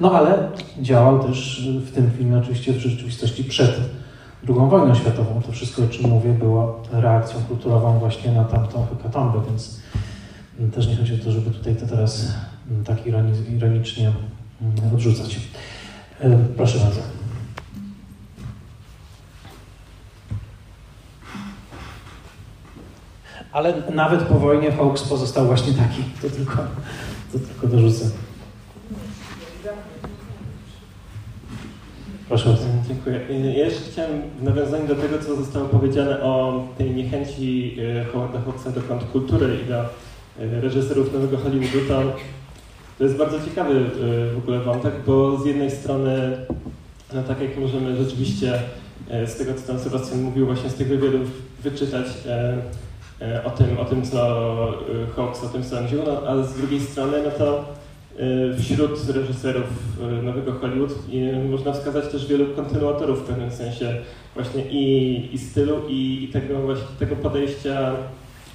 no ale działał też w tym filmie oczywiście w rzeczywistości przed II wojną światową. To wszystko, o czym mówię, było reakcją kulturową właśnie na tamtą hekatombę, więc też nie chodzi o to, żeby tutaj to teraz mm, tak ironicznie mm, odrzucać. E, proszę bardzo. Ale nawet po wojnie Hawks pozostał właśnie taki. To tylko, to tylko dorzucę. Proszę bardzo. Dziękuję. Ja jeszcze chciałem w nawiązaniu do tego, co zostało powiedziane o tej niechęci e, Howarda Hawksa do kultury i do reżyserów Nowego Hollywoodu, to, to jest bardzo ciekawy e, w ogóle wątek, bo z jednej strony, no tak jak możemy rzeczywiście e, z tego, co tam Sebastian mówił, właśnie z tych wywiadów wyczytać o tym, o tym co Hawks o tym sądził, no, ale z drugiej strony, no to wśród reżyserów Nowego Hollywood można wskazać też wielu kontynuatorów w pewnym sensie właśnie i, i stylu, i, i tego, właśnie, tego podejścia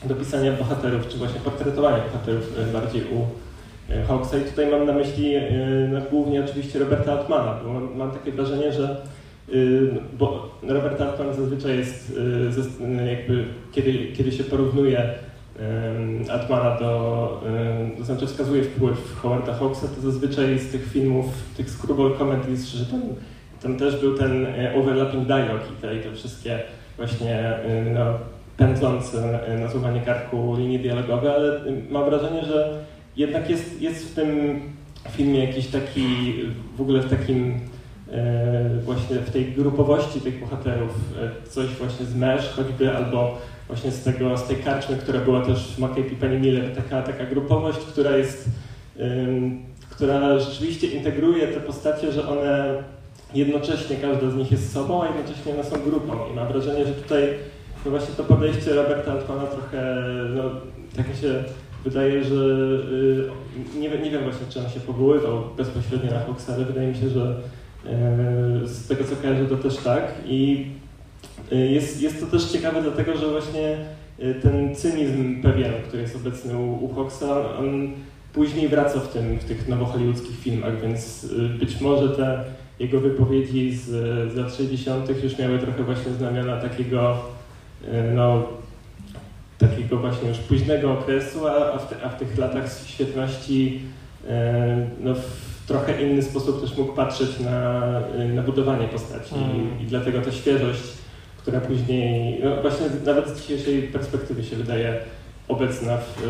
do pisania bohaterów, czy właśnie portretowania bohaterów e, bardziej u e, Hawksa. I tutaj mam na myśli e, no, głównie oczywiście Roberta Altmana, bo mam, mam takie wrażenie, że bo Robert Altman zazwyczaj jest jakby, kiedy, kiedy się porównuje Altmana do, to znaczy wskazuje wpływ Howarda Hawksa, to zazwyczaj z tych filmów, tych screwball comedies, że tam, tam też był ten overlapping dialog i te, i te wszystkie właśnie e, no, pędzące na złamanie karku linie dialogowe, ale mam wrażenie, że jednak jest, jest w tym filmie jakiś taki, w ogóle w takim e, właśnie w tej grupowości tych bohaterów coś właśnie z Mesh choćby albo właśnie z, tego, z tej karczmy, która była też w Mackay Penny Miller, taka, taka grupowość, która jest, która rzeczywiście integruje te postacie, że one jednocześnie, każda z nich jest sobą, a jednocześnie one są grupą. I mam wrażenie, że tutaj no właśnie to podejście Roberta Altmana trochę, no, tak mi się wydaje, że yy, nie, nie wiem właśnie, czy on się powoływał bezpośrednio na Fox, ale wydaje mi się, że yy, z tego co kojarzę, to też tak. I Y, jest, jest to też ciekawe dlatego, że właśnie y, ten cynizm pewien, który jest obecny u, u on później wraca w, tym, w tych nowohollywoodzkich filmach, więc y, być może te jego wypowiedzi z, z lat 60. już miały trochę właśnie znamiona takiego, no, takiego właśnie już późnego okresu, a, w, te, a w tych latach świetności no, w trochę inny sposób też mógł patrzeć na, na budowanie postaci mm. I, i dlatego ta świeżość która później, no właśnie nawet z dzisiejszej perspektywy się wydaje obecna w,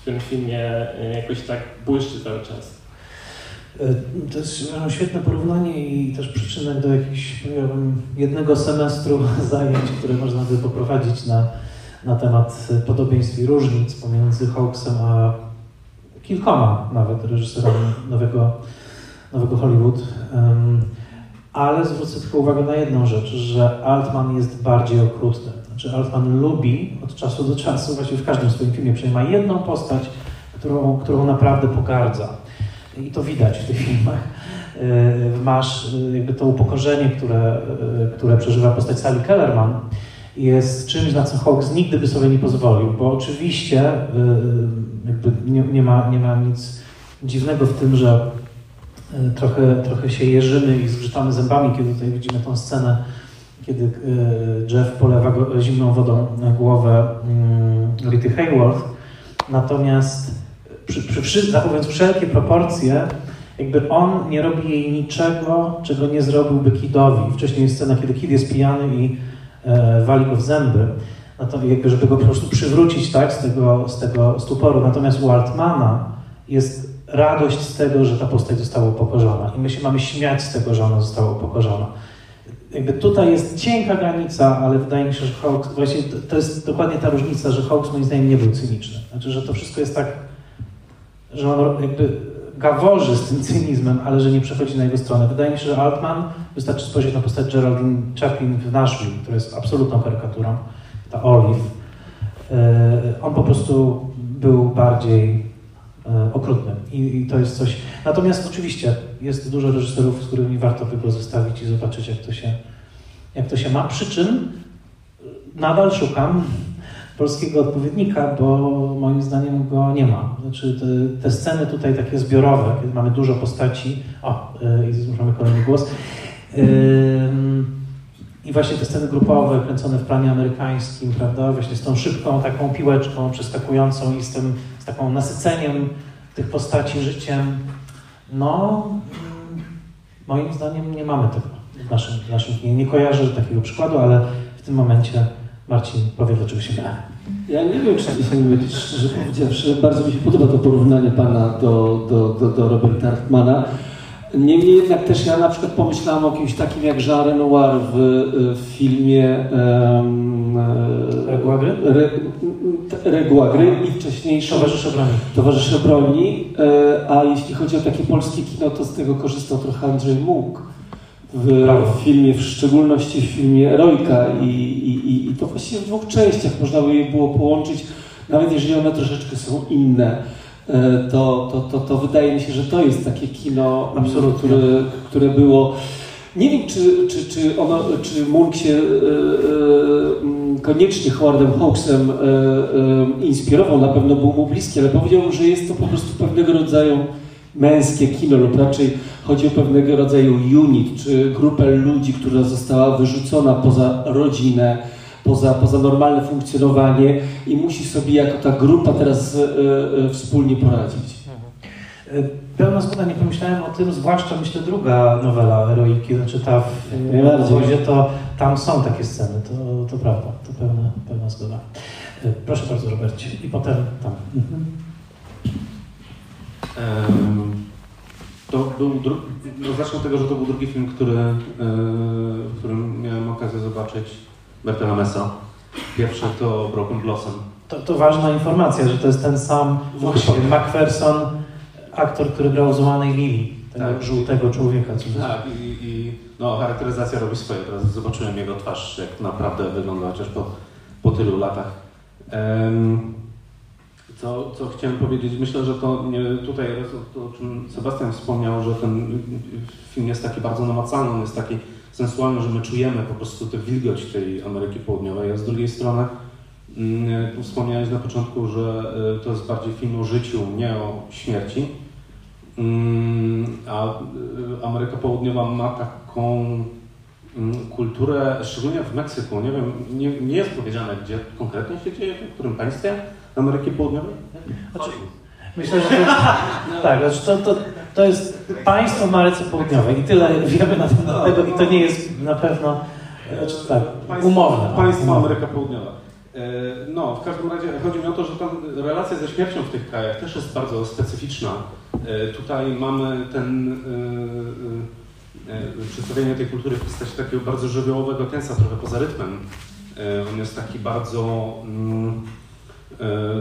w tym filmie jakoś tak błyszczy cały czas. E, to jest świetne porównanie i też przyczynek do jakiegoś jednego semestru zajęć, które można by poprowadzić na, na temat podobieństw i różnic pomiędzy Hawksem a kilkoma nawet reżyserami nowego, nowego Hollywood ale zwrócę tylko uwagę na jedną rzecz, że Altman jest bardziej okrutny. Znaczy Altman lubi od czasu do czasu, właściwie w każdym swoim filmie przynajmniej jedną postać, którą, którą naprawdę pogardza. I to widać w tych filmach. E, masz e, jakby to upokorzenie, które, e, które przeżywa postać Sally Kellerman, jest czymś, na co Hawks nigdy by sobie nie pozwolił, bo oczywiście jakby nie, nie, ma, nie ma nic dziwnego w tym, że trochę, trochę się jeżymy i zgrzytamy zębami, kiedy tutaj widzimy tą scenę, kiedy Jeff polewa zimną wodą głowę mm, Rity Hayworth. Natomiast przy, przy, zachowując wszelkie proporcje, jakby on nie robi jej niczego, czego nie zrobiłby Kidowi. Wcześniej jest scena, kiedy Kid jest pijany i e, wali go w zęby, no jakby, żeby go po prostu przywrócić tak, z, tego, z tego stuporu. Natomiast u Altmana jest radość z tego, że ta postać została upokorzona. I my się mamy śmiać z tego, że ona została upokorzona. Jakby tutaj jest cienka granica, ale wydaje mi się, że Hawks, właśnie to jest dokładnie ta różnica, że Hawks moim zdaniem nie był cyniczny. Znaczy, że to wszystko jest tak, że on jakby gaworzy z tym cynizmem, ale że nie przechodzi na jego stronę. Wydaje mi się, że Altman, wystarczy spojrzeć na postać Geraldine Chaplin w Nashville, która jest absolutną karykaturą, ta Olive. On po prostu był bardziej E, okrutnym I, to jest coś. Natomiast oczywiście jest dużo reżyserów, z którymi warto by go i zobaczyć, jak to się, jak to się ma. Przy czym nadal szukam polskiego odpowiednika, bo moim zdaniem go nie ma. Znaczy te, te sceny tutaj takie zbiorowe, kiedy mamy dużo postaci. O, yy, i mamy kolejny głos. I właśnie te sceny grupowe, kręcone w planie amerykańskim, prawda, właśnie z tą szybką taką piłeczką przeskakującą i z tym z taką nasyceniem tych postaci życiem, no moim zdaniem nie mamy tego w naszym, w naszym kinie. Nie kojarzę takiego przykładu, ale w tym momencie Marcin powie, dlaczego się mylę. Ja nie wiem, czy szczerze powiedziawszy, bardzo mi się podoba to porównanie pana do, do, do, do Roberta Hartmana. Niemniej jednak też ja na przykład pomyślałem o kimś takim jak Jean Renoir w, w filmie um, Reguła gry i wcześniejszy Towarzysze broni. Towarzysze broni. E, a jeśli chodzi o takie polskie kino, to z tego korzystał trochę Andrzej Mógł w, filmie, w szczególności w filmie Erojka i, i, i to właściwie w dwóch częściach można by je było połączyć, nawet jeżeli one troszeczkę są inne. E, to, to, to, to wydaje mi się, że to jest takie kino, Absolutnie. które, które było. Nie wiem, czy, czy, czy, ono, czy Munch się e, e, koniecznie Howardem Hawksem e, inspirował, na pewno był mu bliski, ale powiedział, że jest to po prostu pewnego rodzaju męskie kino, lub raczej chodzi o pewnego rodzaju unit, czy grupę ludzi, która została wyrzucona poza rodzinę, poza, poza normalne funkcjonowanie i musi sobie jako ta grupa teraz y, y, wspólnie poradzić. Pełna zgoda, nie pomyślałem o tym, zwłaszcza myślę druga nowela Heroiki, znaczy ta w Najbardziej. to tam są takie sceny, to, to prawda, to pełna, pełna zgoda. Proszę bardzo Robercie i potem tam. Mhm. To był no zacznę od tego, że to był drugi film, który, e, w którym miałem okazję zobaczyć Bertela Messa. Pierwszy to Broken Blossom. To, to ważna informacja, że to jest ten sam Właśnie. Macpherson, aktor, który grał Złamanej Lili, tego Tak. żółtego człowieka. Co Tak, i, i no, charakteryzacja robi swoje. Teraz zobaczyłem jego twarz, jak naprawdę wygląda, chociaż po, po tylu latach. Co, co chciałem powiedzieć, myślę, że to nie, tutaj, to, o czym Sebastian wspomniał, że ten film jest taki bardzo namacalny, on jest taki sensualny, że my czujemy po prostu tę wilgoć tej Ameryki Południowej, a z drugiej strony mm, wspomniałeś na początku, że y, to jest bardziej film o życiu, nie o śmierci. Mm, A y, Ameryka Południowa ma taką mm, kulturę, szczególnie w Meksyku, nie wiem, nie, nie jest powiedziane, gdzie konkretnie się dzieje, w którym państwie Ameryki Południowej? Znaczy, myślę, że to, tak, znaczy to, to, to jest państwo w Ameryce Południowej i tyle wiemy na temat tego i to nie jest na pewno znaczy, tak, umowne. Państwo. Ameryka Południowa. E, No, w każdym razie chodzi mi o to, że tam relacja ze śmiercią w tych krajach też jest bardzo specyficzna. E, Tutaj mamy ten e, przedstawienie tej kultury w postaci takiego bardzo żywiołowego tensa, trochę poza rytmem. On jest taki bardzo mm,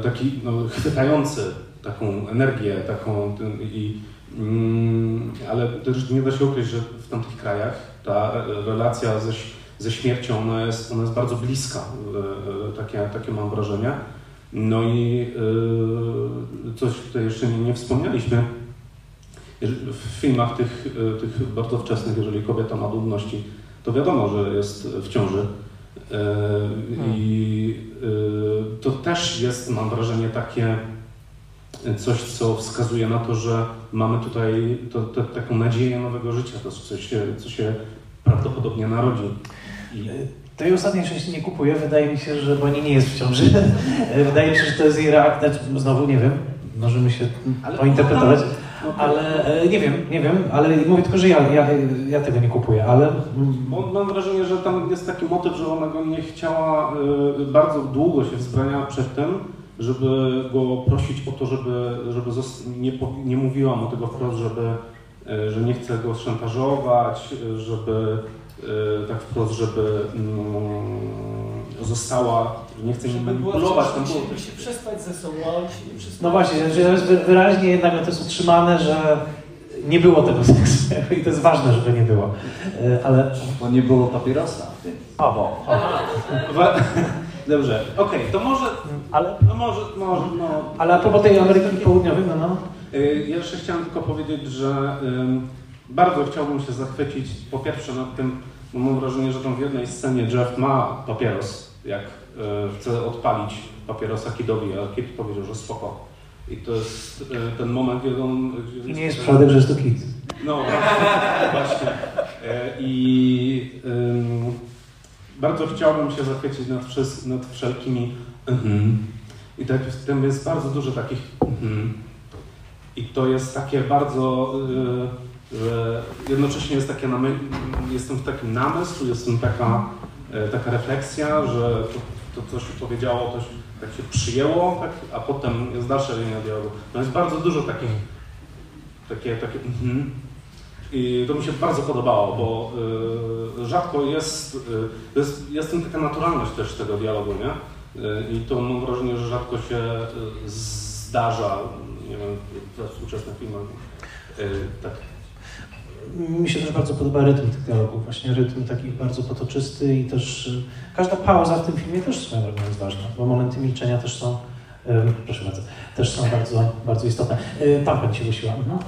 taki no, chwytający taką energię, taką i mm, ale też nie da się ukryć, że w tamtych krajach ta e, relacja ze, ze śmiercią ona jest, ona jest bardzo bliska, e, e, takie, takie mam wrażenie. No i e, coś tutaj jeszcze nie, nie wspomnieliśmy. W filmach tych, e, tych bardzo wczesnych, jeżeli kobieta ma trudności, to wiadomo, że jest w ciąży. E, I e, to też jest, mam wrażenie, takie coś, co wskazuje na to, że mamy tutaj to, to, taką nadzieję nowego życia, to co się, co się prawdopodobnie narodzi. I, Tej ostatniej części nie kupuję, wydaje mi się, że bo nie, jest w ciąży. Wydaje mi się, że to jest jej reakcja, znowu nie wiem, możemy się Ale- pointerpretować, ale e, nie wiem, nie wiem, ale mówię tylko, że ja, ja, ja tego nie kupuję, ale mam wrażenie, że tam jest taki motyw, że ona go nie chciała, y, bardzo długo się wzbraniała przed tym, żeby go prosić o to, żeby, żeby nie, nie mówiła mu tego wprost, żeby, y, że nie chce go szantażować, żeby tak wprost, żeby mm, została, że nie chce nim manipulować. Tam było Żeby się przestać i przestać... no właśnie, że jest wyraźnie jednak to jest utrzymane, że nie było tego seksu i to jest ważne, żeby nie było, E, ale... Bo nie było papierosa. O, bo, o. Wa- Dobrze, okej, to może, Ale, no może, może, no, ale a propos tej Ameryki Południowej, no, no, Y, Ja jeszcze chciałem tylko powiedzieć, że ym, bardzo chciałbym się zachwycić po pierwsze nad tym, bo mam wrażenie, że tam w jednej scenie Jeff ma papieros, jak y, chce odpalić papierosa Kidowi, a Kid powiedział, że spoko. I to jest y, ten moment, kiedy on... nie jest przypadek, że jest to kit. No, właśnie. E, I ym, bardzo chciałbym się zachwycić nad, wszys- nad wszelkimi mhm. I tak, tam jest bardzo dużo takich mhm. I to jest takie bardzo, jednocześnie jest takie namy- jestem w takim namysł, jestem taka, e, taka refleksja, że to, to coś powiedziało, coś tak się przyjęło, tak, a potem jest dalsza linia dialogu. No jest bardzo dużo takich, takie, takie mhm. I to mi się bardzo podobało, bo y, rzadko jest, y, jest, jest tam taka naturalność też tego dialogu, nie? Y, I to mam wrażenie, że rzadko się zdarza, nie wiem, we współczesnych filmach. Y, tak. Mi się też bardzo podoba rytm tych dialogów, właśnie rytm taki bardzo potoczysty i też y, każda pauza w tym filmie też swoją drogą jest ważna, bo momenty milczenia też są, y, proszę bardzo, też są bardzo, bardzo istotne. Y, Tam pani się głosiła. Mhm.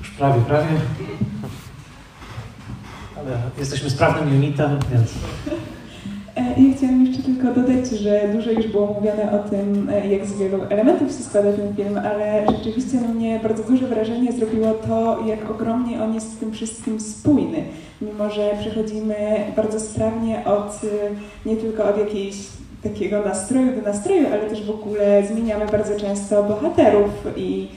Już prawie, prawie. Ale jesteśmy sprawnym unitem, więc... E, ja chciałam jeszcze tylko dodać, że dużo już było mówione o tym, e, jak z wielu elementów się składa ten film, ale rzeczywiście mnie bardzo duże wrażenie zrobiło to, jak ogromnie on jest w tym wszystkim spójny. Mimo, że przechodzimy bardzo sprawnie od nie tylko od jakiejś takiego nastroju do nastroju, ale też w ogóle zmieniamy bardzo często bohaterów i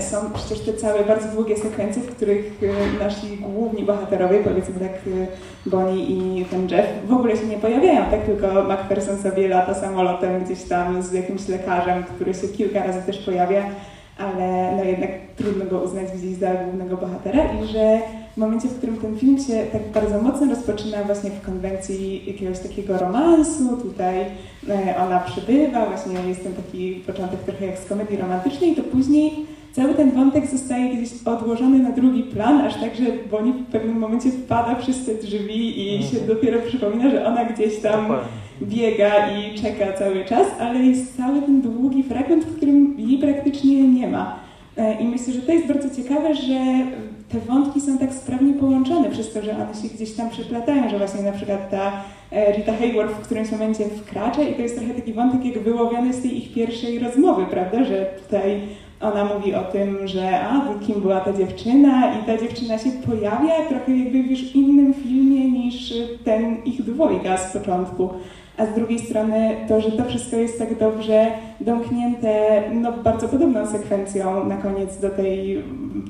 są przecież te całe bardzo długie sekwencje, w których e, nasi główni bohaterowie, powiedzmy tak e, Bonnie i ten Jeff, w ogóle się nie pojawiają, tak? Tylko McPherson sobie lata samolotem gdzieś tam z jakimś lekarzem, który się kilka razy też pojawia, ale no jednak trudno go uznać gdzieś za głównego bohatera i że w momencie, w którym ten film się tak bardzo mocno rozpoczyna właśnie w konwencji jakiegoś takiego romansu, tutaj ona przybywa, właśnie jest ten taki początek trochę jak z komedii romantycznej, to później cały ten wątek zostaje gdzieś odłożony na drugi plan, aż tak, że Bonnie w pewnym momencie wpada przez te drzwi i mhm. się dopiero przypomina, że ona gdzieś tam biega i czeka cały czas, ale jest cały ten długi fragment, w którym jej praktycznie nie ma. E, I myślę, że to jest bardzo ciekawe, że te wątki są tak sprawnie połączone przez to, że one się gdzieś tam przeplatają, że właśnie na przykład ta e, Rita Hayworth w którymś momencie wkracza i to jest trochę taki wątek jak wyłowiony z tej ich pierwszej rozmowy, prawda, że tutaj ona mówi o tym, że a, kim była ta dziewczyna i ta dziewczyna się pojawia trochę jakby w już innym filmie niż ten ich dwojga z początku. A z drugiej strony to, że to wszystko jest tak dobrze domknięte, no bardzo podobną sekwencją na koniec do, tej,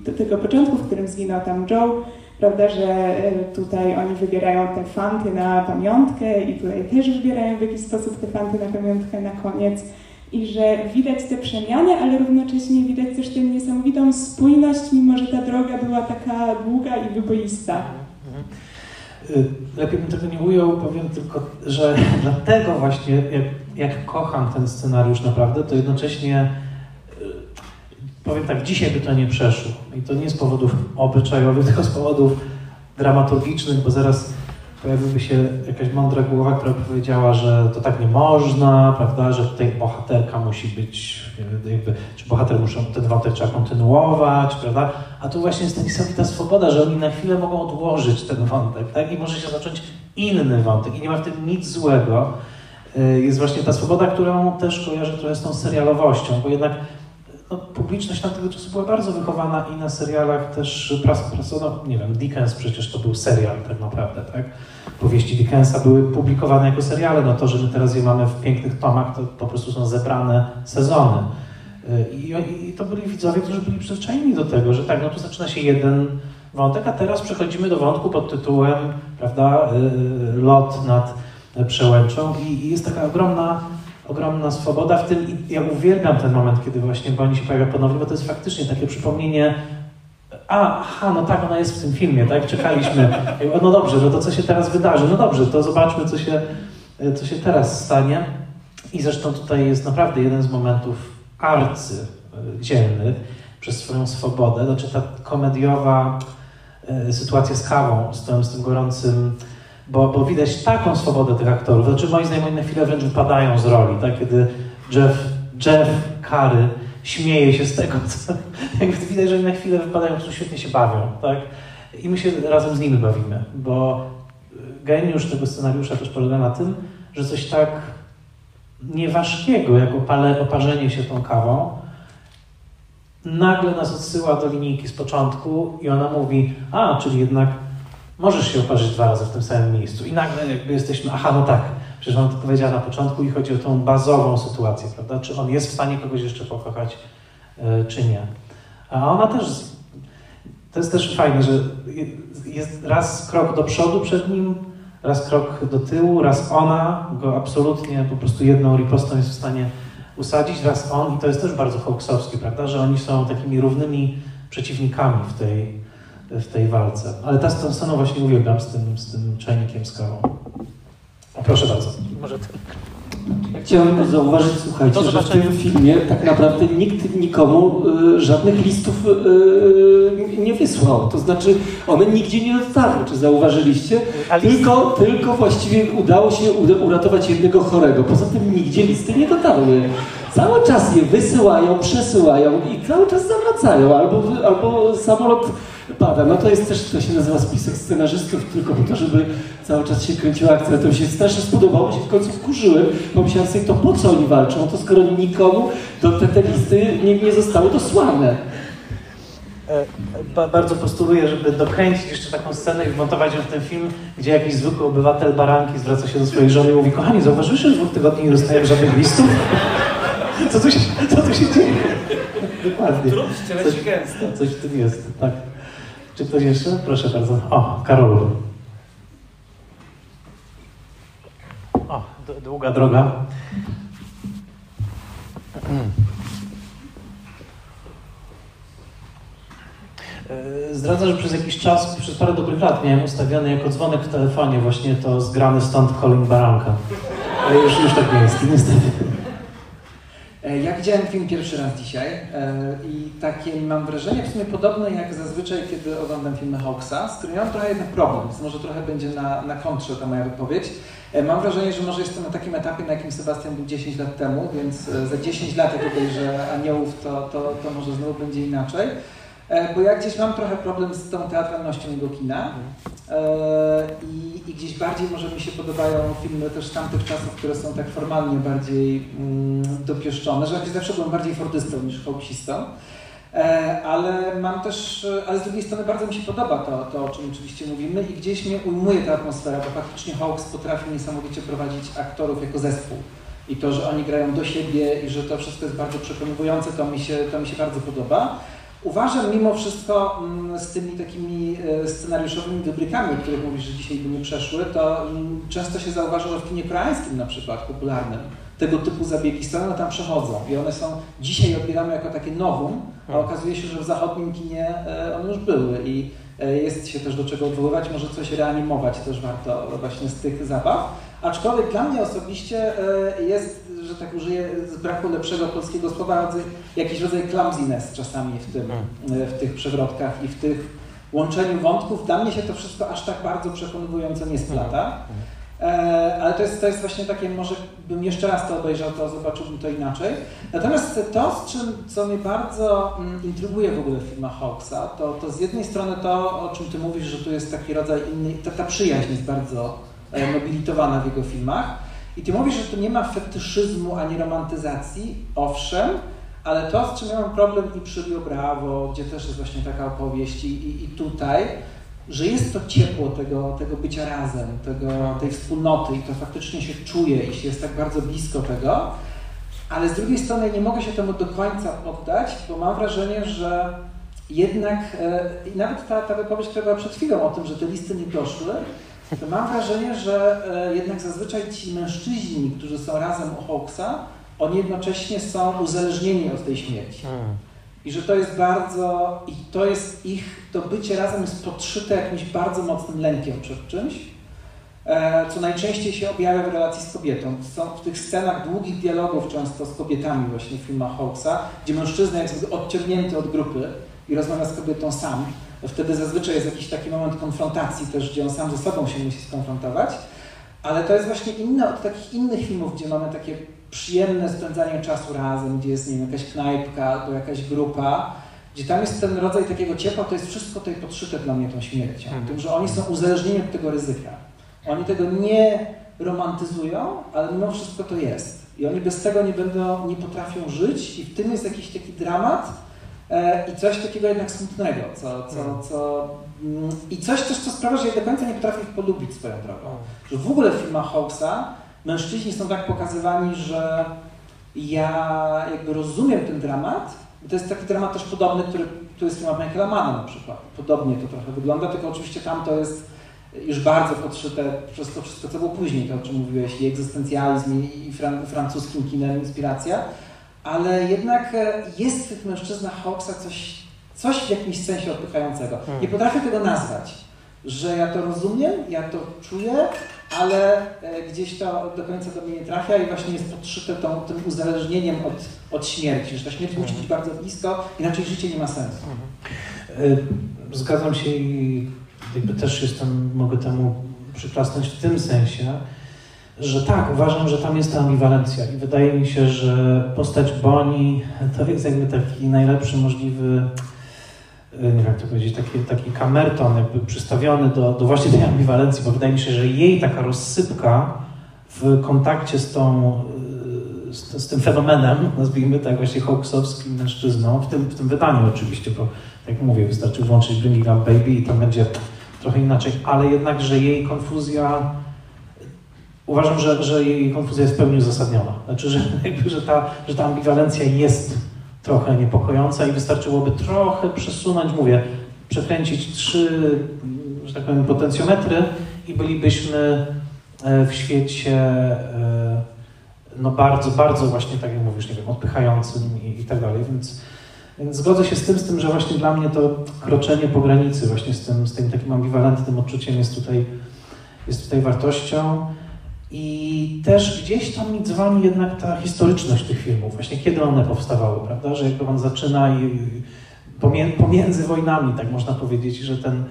do tego początku, w którym zginął tam Joe, prawda, że e, tutaj oni wybierają te fanty na pamiątkę i tutaj też wybierają w jakiś sposób te fanty na pamiątkę na koniec i że widać te przemiany, ale równocześnie widać też tę niesamowitą spójność, mimo że ta droga była taka długa i wyboista. Y, lepiej bym tego nie ujął, powiem tylko, że dlatego właśnie, jak, jak kocham ten scenariusz naprawdę, to jednocześnie y, powiem tak, dzisiaj by to nie przeszło. I to nie z powodów obyczajowych, tylko z powodów dramaturgicznych, bo zaraz pojawiłaby się jakaś mądra głowa, która powiedziała, że to tak nie można, prawda, że tutaj bohaterka musi być, jakby, czy bohater muszą, ten wątek trzeba kontynuować, prawda, a tu właśnie jest ta niesamowita swoboda, że oni na chwilę mogą odłożyć ten wątek, tak, i może się zacząć inny wątek. I nie ma w tym nic złego. Y, jest właśnie ta swoboda, którą też kojarzę trochę z tą serialowością, bo jednak no, publiczność tamtego czasu była bardzo wychowana i na serialach też pras, prasono, nie wiem, Dickens przecież to był serial tak naprawdę, tak? Powieści Dickensa były publikowane jako seriale, no to, że my teraz je mamy w pięknych tomach, to po prostu są zebrane sezony. I, i to byli widzowie, którzy byli przyzwyczajeni do tego, że tak, no tu zaczyna się jeden wątek, a teraz przechodzimy do wątku pod tytułem, prawda, y, y, lot nad przełęczą i, i jest taka ogromna ogromna swoboda w tym i ja uwielbiam ten moment, kiedy właśnie Bonnie się pojawia ponownie, bo to jest faktycznie takie przypomnienie a, aha, no tak, ona jest w tym filmie, tak? Czekaliśmy. No dobrze, no to co się teraz wydarzy? No dobrze, to zobaczmy, co się, co się teraz stanie. I zresztą tutaj jest naprawdę jeden z momentów arcy e, przez swoją swobodę. Znaczy ta komediowa e, sytuacja z kawą, z tym, z tym gorącym bo, bo widać taką swobodę tych aktorów. Znaczy moim zdaniem na chwilę wręcz wypadają z roli, tak? Kiedy Jeff, Jeff Curry śmieje się z tego, co jakby widać, że na chwilę wypadają, którzy świetnie się bawią, tak? I my się razem z nimi bawimy, bo geniusz tego scenariusza też polega na tym, że coś tak nieważkiego, jak opale, oparzenie się tą kawą, nagle nas odsyła do linijki z początku i ona mówi, a, czyli jednak możesz się oparzyć dwa razy w tym samym miejscu. I nagle jakby jesteśmy, aha, no tak, przecież on to powiedziała na początku i chodzi o tą bazową sytuację, prawda? Czy on jest w stanie kogoś jeszcze pokochać, e, czy nie. A ona też, to jest też fajne, że jest raz krok do przodu przed nim, raz krok do tyłu, raz ona go absolutnie po prostu jedną ripostą jest w stanie usadzić, raz on i to jest też bardzo Hawksowskie, prawda, że oni są takimi równymi przeciwnikami w tej, w tej walce. Ale ta, tę scenę właśnie uwielbiam z tym, z tym czajnikiem z kawą. Proszę bardzo. Może ty. Ja chciałem zauważyć, słuchajcie, że w tym filmie tak naprawdę nikt nikomu y, żadnych listów y, nie wysłał. To znaczy, one nigdzie nie dotarły. Czy zauważyliście? Tylko, tylko właściwie udało się uratować jednego chorego. Poza tym nigdzie listy nie dotarły. cały czas je wysyłają, przesyłają i cały czas zawracają, albo, albo samolot pada. No to jest też, to się nazywa spisek scenarzystów, tylko po to, żeby cały czas się kręciła akcja. To mi się strasznie spodobało, się w końcu wkurzyłem, pomyślałem sobie, to po co oni walczą? To skoro nikomu do te, te listy nie, nie zostały dosłane. E, bardzo postuluję, żeby dokręcić jeszcze taką scenę i wmontować ją w ten film, gdzie jakiś zwykły obywatel baranki zwraca się do swojej żony i mówi Kochani, zauważyłeś, że dwóch tygodni nie dostajesz żadnych listów? Co tu się, co tu się dzieje? Dokładnie. Coś, coś w tym jest, tak. Czy ktoś jeszcze? Proszę bardzo. O, Karolu. O, długa droga. E, zdradzę, że przez jakiś czas, przez parę dobrych lat miałem ustawiony jako dzwonek w telefonie właśnie to zgrany stąd Colin Baranka. Ale już, już tak nie jest, niestety. E, ja widziałem film pierwszy raz dzisiaj e, i takie mam wrażenie w sumie podobne jak zazwyczaj, kiedy oglądam filmy Hawksa, z którym mam trochę jednak problem, więc może trochę będzie na, na kontrze ta moja wypowiedź. Mam wrażenie, że może jestem na takim etapie, na jakim Sebastian był 10 lat temu, więc za 10 lat, jak że aniołów, to, to, to może znowu będzie inaczej. E, bo ja gdzieś mam trochę problem z tą teatralnością jego kina e, i, i, gdzieś bardziej może mi się podobają filmy też z tamtych czasów, które są tak formalnie bardziej mm, dopieszczone, że ja zawsze byłem bardziej fordystą niż hołksistą. E, ale mam też, ale z drugiej strony bardzo mi się podoba to, to, o czym oczywiście mówimy i gdzieś mnie ujmuje ta atmosfera, bo faktycznie Hawks potrafi niesamowicie prowadzić aktorów jako zespół. I to, że oni grają do siebie i że to wszystko jest bardzo przekonujące, to mi się, to mi się bardzo podoba. Uważam mimo wszystko mm, z tymi takimi e, scenariuszowymi wybrykami, o których mówisz, że dzisiaj by nie przeszły, to mm, często się zauważa, że w kinie koreańskim na przykład, popularnym, tego typu zabiegi sceny tam przechodzą i one są dzisiaj odbierane jako takie nowum, a hmm. okazuje się, że w zachodnim kinie e, one już były i e, jest się też do czego odwoływać, może coś reanimować też warto właśnie z tych zabaw. Aczkolwiek dla mnie osobiście jest że tak użyję z braku lepszego polskiego słowa, jakiś rodzaj clumsiness czasami w, tym, hmm. w tych przewrotkach i w tych łączeniu wątków. Dla mnie się to wszystko aż tak bardzo przekonująco nie splata. Hmm. E, ale to jest, to jest właśnie takie, może bym jeszcze raz to obejrzał, to zobaczyłbym to inaczej. Natomiast to, z czym, co mnie bardzo mm, intryguje w ogóle w filmach Hawksa, to, to z jednej strony to, o czym ty mówisz, że tu jest taki rodzaj inny, ta, ta przyjaźń jest bardzo e, nobilitowana w jego filmach, i ty mówisz, że tu nie ma fetyszyzmu ani romantyzacji, owszem, ale to, z czym ja mam problem i przy Rio Bravo, gdzie też jest właśnie taka opowieść i, i, i tutaj, że jest to ciepło tego, tego bycia razem, tego, tej wspólnoty i to faktycznie się czuje i się jest tak bardzo blisko tego, ale z drugiej strony nie mogę się temu do końca poddać, bo mam wrażenie, że jednak, e, nawet ta, ta wypowiedź, która była przed chwilą o tym, że te listy nie doszły, to mam wrażenie, że e, jednak zazwyczaj ci mężczyźni, którzy są razem u Hawksa, oni jednocześnie są uzależnieni od tej śmierci. Hmm. I że to jest bardzo, i to jest ich, to bycie razem jest podszyte jakimś bardzo mocnym lękiem przed czymś, e, co najczęściej się objawia w relacji z kobietą. Są w tych scenach długich dialogów często z kobietami właśnie w filmach Hawksa, gdzie mężczyzna jest odciągnięty od grupy i rozmawia z kobietą sam, wtedy zazwyczaj jest jakiś taki moment konfrontacji też, gdzie on sam ze sobą się musi skonfrontować, ale to jest właśnie inne od takich innych filmów, gdzie mamy takie przyjemne spędzanie czasu razem, gdzie jest, nie wiem, jakaś knajpka albo jakaś grupa, gdzie tam jest ten rodzaj takiego ciepła, to jest wszystko tutaj podszyte dla mnie tą śmiercią, mhm. tym, że oni są uzależnieni od tego ryzyka. Oni tego nie romantyzują, ale mimo wszystko to jest. I oni bez tego nie będą, nie potrafią żyć i w tym jest jakiś taki dramat, i coś takiego jednak smutnego, co, co, mhm. co, mm, i coś też, co sprawia, że ja do końca nie potrafię ich polubić swoją drogą. Że w ogóle w filmach Hawksa mężczyźni są tak pokazywani, że ja jakby rozumiem ten dramat, to jest taki dramat też podobny, który tu jest film Michaela Manna na przykład. Podobnie to trochę wygląda, tylko oczywiście tam to jest już bardzo podszyte przez to wszystko, co było później, to o czym mówiłeś, i egzystencjalizm, i, i fran francuskim kinem inspiracja ale jednak e, jest w tych mężczyznach Hawksa coś, coś w jakimś sensie odpychającego. Hmm. Nie potrafię tego nazwać, że ja to rozumiem, ja to czuję, ale e, gdzieś to do końca do mnie nie trafia i właśnie jest podszyte tą, tym uzależnieniem od, od śmierci, że ta śmierć musi być bardzo blisko, inaczej życie nie ma sensu. Hmm. Zgadzam się i jakby też jestem, mogę temu przyklasnąć w tym sensie, że tak, uważam, że tam jest ta ambiwalencja i wydaje mi się, że postać Boni to jest jakby taki najlepszy możliwy, nie wiem jak to powiedzieć, taki, taki kamerton jakby przystawiony do, do właśnie tej ambiwalencji, bo wydaje mi się, że jej taka rozsypka w kontakcie z tą z, z tym fenomenem, nazwijmy tak właśnie hawksowskim mężczyzną, w tym, w tym wydaniu oczywiście, bo jak mówię, wystarczy włączyć Bringing Up Baby i tam będzie trochę inaczej, ale jednak, że jej konfuzja uważam, że, że jej konfuzja jest w pełni uzasadniona. Znaczy, że, że, ta, że ta ambiwalencja jest trochę niepokojąca i wystarczyłoby trochę przesunąć, mówię, przekręcić trzy, że tak powiem, potencjometry i bylibyśmy e, w świecie e, no bardzo, bardzo właśnie, tak jak mówisz, nie wiem, odpychającym i, i tak dalej, więc, więc zgodzę się z tym, z tym, że właśnie dla mnie to kroczenie po granicy właśnie z tym, z tym takim ambiwalentnym odczuciem jest tutaj, jest tutaj wartością. I też gdzieś tam mi dzwoni jednak ta historyczność tych filmów, właśnie kiedy one powstawały, prawda? Że jakby on zaczyna i pomiędzy wojnami, tak można powiedzieć, że ten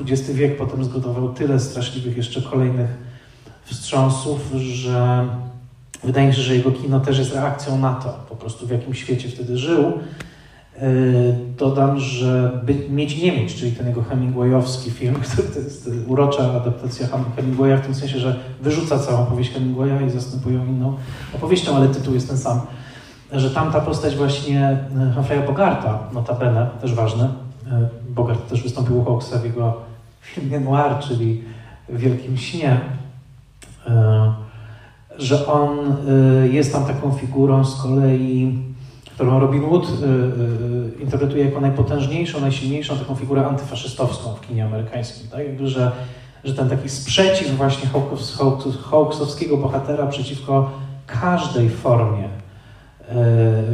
XX wiek potem zgotował tyle straszliwych jeszcze kolejnych wstrząsów, że wydaje mi się, że jego kino też jest reakcją na to, po prostu w jakim świecie wtedy żył. Yy, dodam, że by, Mieć nie mieć, czyli ten jego Hemingwayowski film, to jest urocza adaptacja Hemingwaya w tym sensie, że wyrzuca całą powieść Hemingwaya i zastępuje inną opowieścią, ale tytuł jest ten sam. Że tam ta postać właśnie yy, Humphrey'a Bogarta, notabene, też ważne, yy, Bogart też wystąpił u Hawksa w jego filmie Noir, czyli w Wielkim Śnie, że on jest tam taką figurą z kolei którą Robin Wood y, y, interpretuje jako najpotężniejszą, najsilniejszą taką figurę antyfaszystowską w kinie amerykańskim. Tak? Jakby, że, że ten taki sprzeciw właśnie Hawksowskiego bohatera przeciwko każdej formie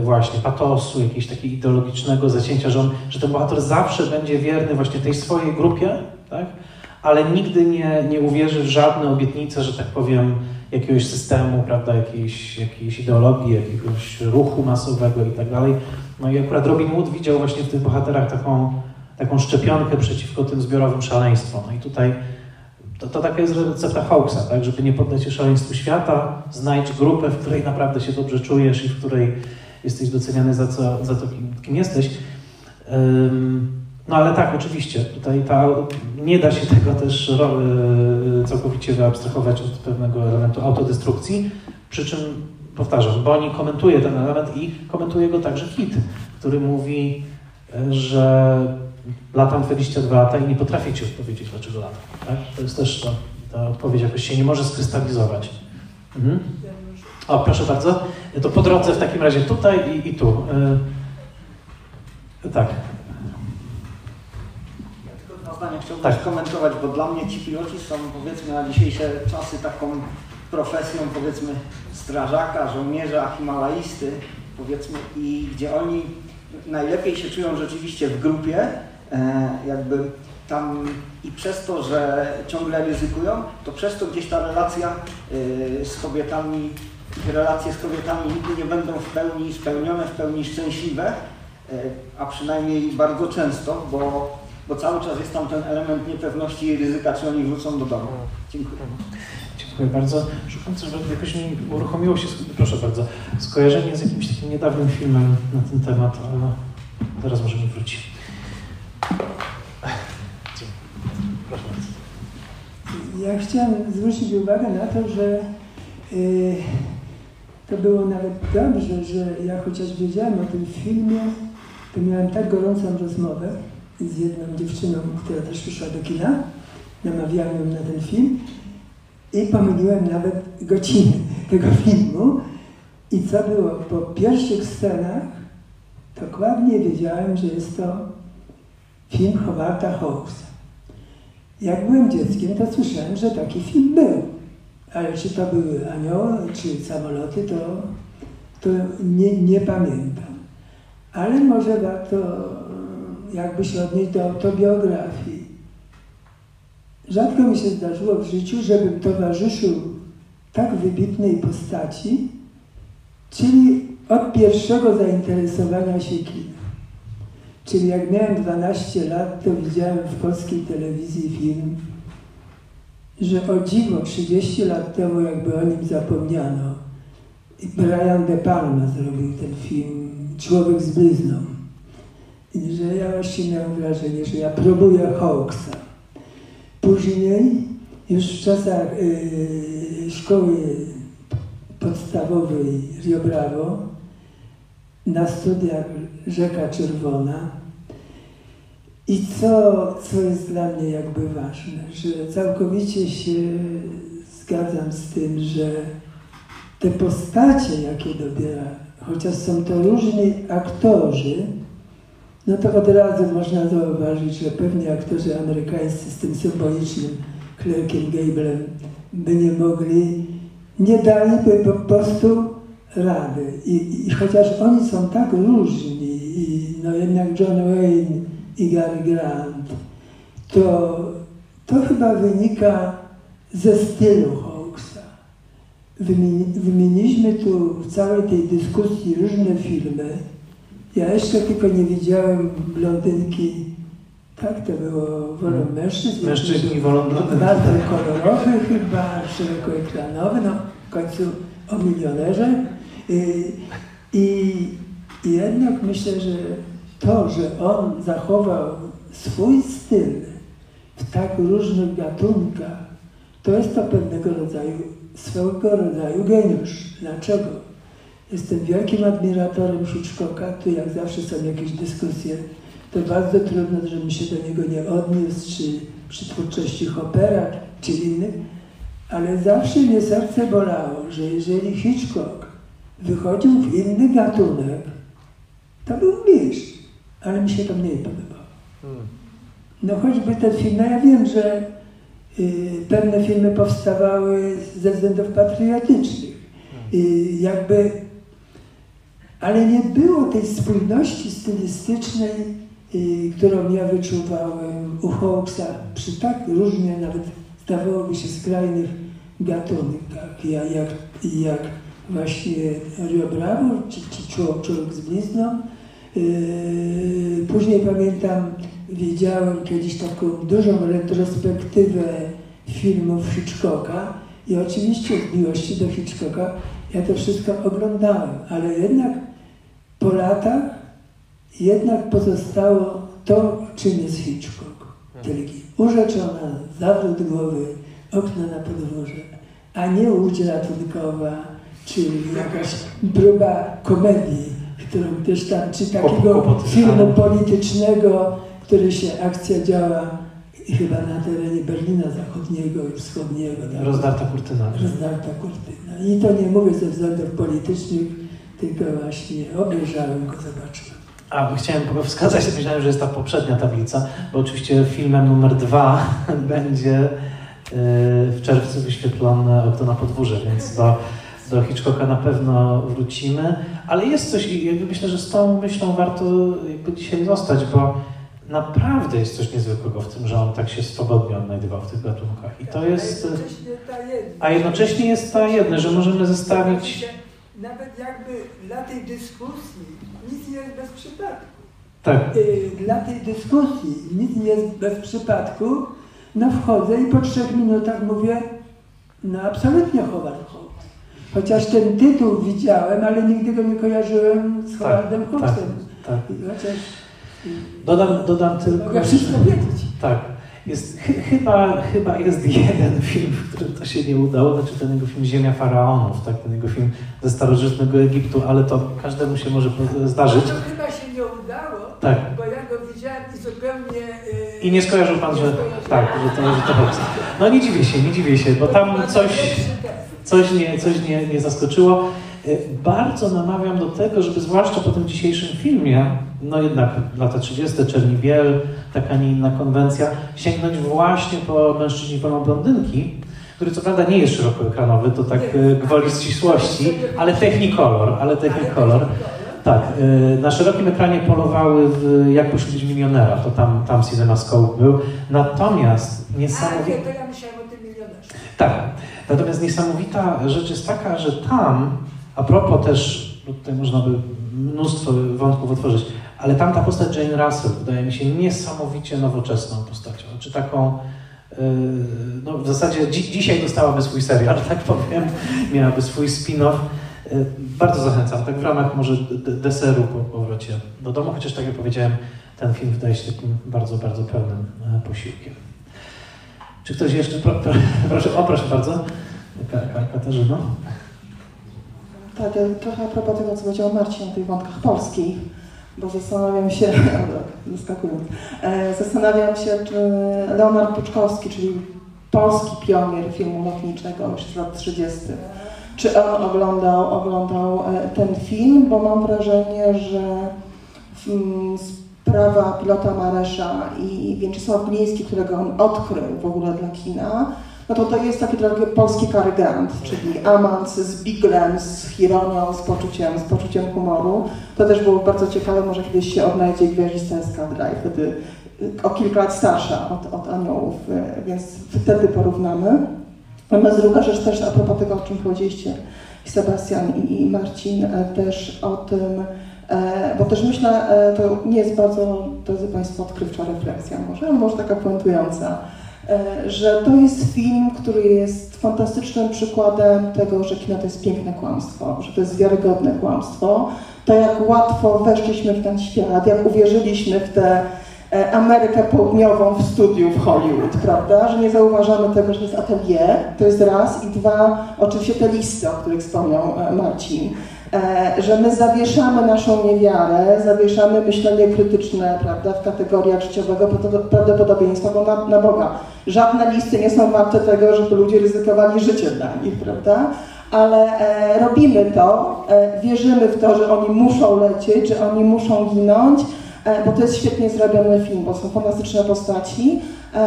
y, właśnie patosu, jakiegoś takiego ideologicznego zacięcia, że, on, że ten bohater zawsze będzie wierny właśnie tej swojej grupie, tak? ale nigdy nie, nie uwierzy w żadne obietnice, że tak powiem, jakiegoś systemu, prawda, jakiejś, jakiejś ideologii, jakiegoś ruchu masowego i tak dalej. No i akurat Robin Wood widział właśnie w tych bohaterach taką, taką szczepionkę przeciwko tym zbiorowym szaleństwom. No i tutaj to, to taka jest recepta Hawksa, tak, żeby nie poddać się szaleństwu świata, znajdź grupę, w której naprawdę się dobrze czujesz i w której jesteś doceniany za, co, za to, kim, kim jesteś. Um, no ale tak, oczywiście, tutaj ta, nie da się tego też e, całkowicie wyabstrahować od pewnego elementu autodestrukcji, przy czym, powtarzam, Boni komentuje ten element i komentuje go także Hit, który mówi, e, że latam 22 lata i nie potrafię Ci odpowiedzieć, dlaczego latam. Tak? To jest też to, ta odpowiedź jakoś się nie może skrystalizować. Mhm. O, proszę bardzo. To po drodze w takim razie tutaj i, i tu. Yy, tak zdania chciałbym tak. komentować, bo dla mnie ci piloci są powiedzmy na dzisiejsze czasy taką profesją powiedzmy strażaka, żołnierza, himalaisty powiedzmy i gdzie oni najlepiej się czują rzeczywiście w grupie, e, jakby tam i przez to, że ciągle ryzykują, to przez to gdzieś ta relacja e, z kobietami, relacje z kobietami nigdy nie będą w pełni spełnione, w pełni szczęśliwe, e, a przynajmniej bardzo często, bo bo cały czas jest tam ten element niepewności i ryzyka, czy oni wrócą do domu. Dziękuję. Dziękuję bardzo. Szukam coś, jakoś mi uruchomiło się, proszę bardzo, skojarzenie z jakimś takim niedawnym filmem na ten temat, ale teraz możemy wrócić. Proszę bardzo. Ja chciałem zwrócić uwagę na to, że yy, to było nawet dobrze, że ja chociaż wiedziałem o tym filmie, to miałem tak gorącą rozmowę, z jedną dziewczyną, która też przyszła do kina. Namawiałem ją na ten film i pomyliłem nawet godzinę tego filmu. I co było? Po pierwszych scenach dokładnie wiedziałem, że jest to film Howarda Hawksa. Jak byłem dzieckiem, to słyszałem, że taki film był. Ale czy to były anioły, czy samoloty, to, to nie, nie pamiętam. Ale może warto jakby się odnieść do autobiografii. Rzadko mi się zdarzyło w życiu, żebym towarzyszył tak wybitnej postaci, czyli od pierwszego zainteresowania się kinem. Czyli jak miałem 12 lat, to widziałem w polskiej telewizji film że o dziwo 30 lat temu jakby o nim zapomniano. Brian De Palma zrobił ten film Człowiek z blizną. I że ja właśnie miałem wrażenie, że ja próbuję Hawksa. Później, już w czasach yy, szkoły podstawowej Rio Bravo, na studiach Rzeka Czerwona. I co, co jest dla mnie jakby ważne, że całkowicie się zgadzam z tym, że te postacie, jakie dobiera, chociaż są to różni aktorzy, no to od razu można zauważyć, że pewnie aktorzy amerykańscy z tym symbolicznym Clarkiem Gablem by nie mogli, nie daliby po prostu rady. I, I, chociaż oni są tak różni, i no jednak John Wayne i Gary Grant, to, to chyba wynika ze stylu Hawksa. Wymieniliśmy tu w całej tej dyskusji różne filmy. Ja jeszcze tylko nie widziałem blondynki, tak to było wolą mężczyzn. Mężczyźni wolą blondynki. Bardzo kolorowy chyba, szerokoekranowy, no w końcu o milionerze. I, i, I jednak myślę, że to, że on zachował swój styl w tak różnych gatunkach, to jest to pewnego rodzaju, swego rodzaju geniusz. Dlaczego? Jestem wielkim admiratorem Hitchcocka, tu jak zawsze są jakieś dyskusje, to bardzo trudno, żebym się do niego nie odniósł, czy przy twórczości Hoppera, czy innych, ale zawsze mnie serce bolało, że jeżeli Hitchcock wychodził w inny gatunek, to był mistrz, ale mi się to mniej podobało. Hmm. No choćby ten film, no ja wiem, że y, pewne filmy powstawały ze względów patriotycznych. Hmm. Y, jakby, ale nie było tej spójności stylistycznej, y, którą ja wyczuwałem u Hawksa przy tak różnie, nawet zdawałoby się skrajnych gatunkach, jak, jak, jak właśnie Rio Bravo, czy, czy Człowiek z blizną. Yy, później pamiętam, widziałem kiedyś taką dużą retrospektywę filmów Hitchcocka i oczywiście z miłości do Hitchcocka ja to wszystko oglądałem, ale jednak po latach jednak pozostało to, czym jest Hitchcock. Czyli urzeczona, zawrót głowy, okna na podwórze, a nie łódź ratunkowa, czy jakaś próba komedii, którą też tam, czy takiego filmu politycznego, który się akcja działa chyba na terenie Berlina Zachodniego i Wschodniego. Tak? Rozdarta kurtyna. Rozdarta kurtyna. I to nie mówię ze względów politycznych, tylko właśnie obejrzałem go, zobaczyłem. A, chciałem wskazać, myślałem, że jest ta poprzednia tablica, bo oczywiście filmem numer dwa będzie y, w czerwcu wyświetlone Okno na podwórze, więc do do Hitchcocka na pewno wrócimy, ale jest coś i jakby myślę, że z tą myślą warto jakby dzisiaj zostać, bo naprawdę jest coś niezwykłego w tym, że on tak się swobodnie odnajdywał w tych gatunkach. I to jest... A jednocześnie jest ta jedna, że możemy zestawić... Nawet jakby dla tej dyskusji nic nie jest bez przypadku. Tak. Y, dla tej dyskusji nic nie jest bez przypadku. No wchodzę i po trzech minutach mówię, no absolutnie Howard Hawks. Chociaż ten tytuł widziałem, ale nigdy go nie kojarzyłem z tak, Howardem tak, Hawksem. Tak, tak. Chociaż... Dodam, dodam tylko... Mogę wszystko wiedzieć. Tak. Jest, ch chyba, chyba jest jeden film, w którym to się nie udało, znaczy ten jego film Ziemia Faraonów, tak, ten jego film ze starożytnego Egiptu, ale to każdemu się może zdarzyć. To chyba się nie udało, tak. bo ja go widziałem i zupełnie... Yy, I nie skojarzył Pan, że tak, że to, że to No nie dziwię się, nie dziwię się, bo tam coś coś nie, coś nie, nie zaskoczyło. E, bardzo namawiam do tego, żeby zwłaszcza po tym dzisiejszym filmie, no jednak lata 30., Czerni Biel, taka nie inna konwencja, sięgnąć właśnie po mężczyźni wolą blondynki, który co prawda nie jest szerokoekranowy, to tak e, gwoli ścisłości, ale Technicolor, ale Technicolor. Tak, e, na szerokim ekranie polowały w Jak poślubić milionera, to tam, tam CinemaScope był. Natomiast niesamowite... A, to ja myślałem o tym milionerze. Tak, Natomiast niesamowita rzecz jest taka, że tam, a propos też, tutaj można by mnóstwo wątków otworzyć, ale tam ta postać Jane Russell wydaje mi się niesamowicie nowoczesną postacią, czy taką no w zasadzie dzi dzisiaj dostałaby swój serial, tak powiem, miałaby swój spin-off. Bardzo zachęcam, tak w ramach może deseru po powrocie do domu, chociaż tak jak powiedziałem, ten film wydaje się takim bardzo, bardzo pełnym posiłkiem. Czy ktoś jeszcze, pro, pro, proszę, o proszę bardzo, Katarzyno. Tak, trochę a propos tego, co powiedział Marcin o tych wątkach polskich, bo zastanawiam się, zaskakując, e, zastanawiam się, czy Leonard Puczkowski, czyli polski pionier filmu lotniczego już z lat 30., czy on oglądał, oglądał e, ten film, bo mam wrażenie, że sprawa pilota Maresza i Więczysław Gliński, którego on odkrył w ogóle dla kina, no to to jest taki trochę polski Cary Grant, czyli amant z biglem, z ironią, z poczuciem, z poczuciem humoru. To też było bardzo ciekawe, może kiedyś się odnajdzie gwiaździsta eskadra wtedy y, o kilka lat starsza od, od aniołów, y, więc wtedy porównamy. Natomiast druga rzecz też a propos tego, o czym powiedzieliście Sebastian i, i Marcin, e, też o tym, e, bo też myślę, e, to nie jest bardzo, drodzy Państwo, odkrywcza refleksja może, ale może taka puentująca, że to jest film, który jest fantastycznym przykładem tego, że kino to jest piękne kłamstwo, że to jest wiarygodne kłamstwo. To jak łatwo weszliśmy w ten świat, jak uwierzyliśmy w tę e, Amerykę Południową w studiu w Hollywood, prawda? Że nie zauważamy tego, że to jest atelier, to jest raz, i dwa, oczywiście te listy, o których wspomniał e, Marcin. E, że my zawieszamy naszą niewiarę, zawieszamy myślenie krytyczne prawda, w kategoriach życiowego prawdopodobieństwa, bo na, na Boga żadne listy nie są warte tego, żeby ludzie ryzykowali życie dla nich, prawda? Ale e, robimy to, e, wierzymy w to, że oni muszą lecieć, że oni muszą ginąć, e, bo to jest świetnie zrobiony film, bo są fantastyczne postaci. E,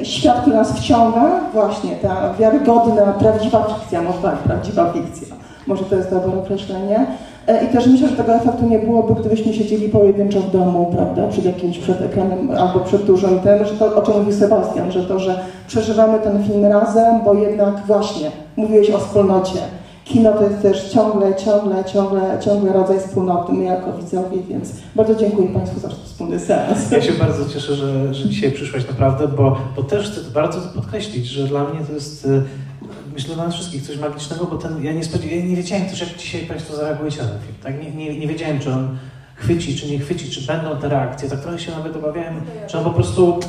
e, świat, który nas wciąga, właśnie ta wiarygodna, prawdziwa fikcja, może tak, prawdziwa fikcja może to jest dobre określenie. E, I też myślę, że tego efektu nie byłoby, gdybyśmy siedzieli pojedynczo w domu, prawda, przed jakimś przed ekranem albo przed tym, że to, o czym mówił Sebastian, że to, że przeżywamy ten film razem, bo jednak właśnie mówiłeś o wspólnocie. Kino to jest też ciągle, ciągle, ciągle, ciągle rodzaj wspólnoty, my jako widzowie, więc bardzo dziękuję Państwu za wspólny seans. Ja się bardzo cieszę, że, że dzisiaj przyszłaś naprawdę, bo, bo też chcę bardzo podkreślić, że dla mnie to jest y, myślę dla nas wszystkich coś magicznego, bo ten, ja, nie ja nie wiedziałem też, jak dzisiaj Państwo zareagujecie na ten film. Tak? Nie, nie, nie wiedziałem, czy on chwyci, czy nie chwyci, czy będą te reakcje. Tak trochę się nawet obawiałem, czy on po prostu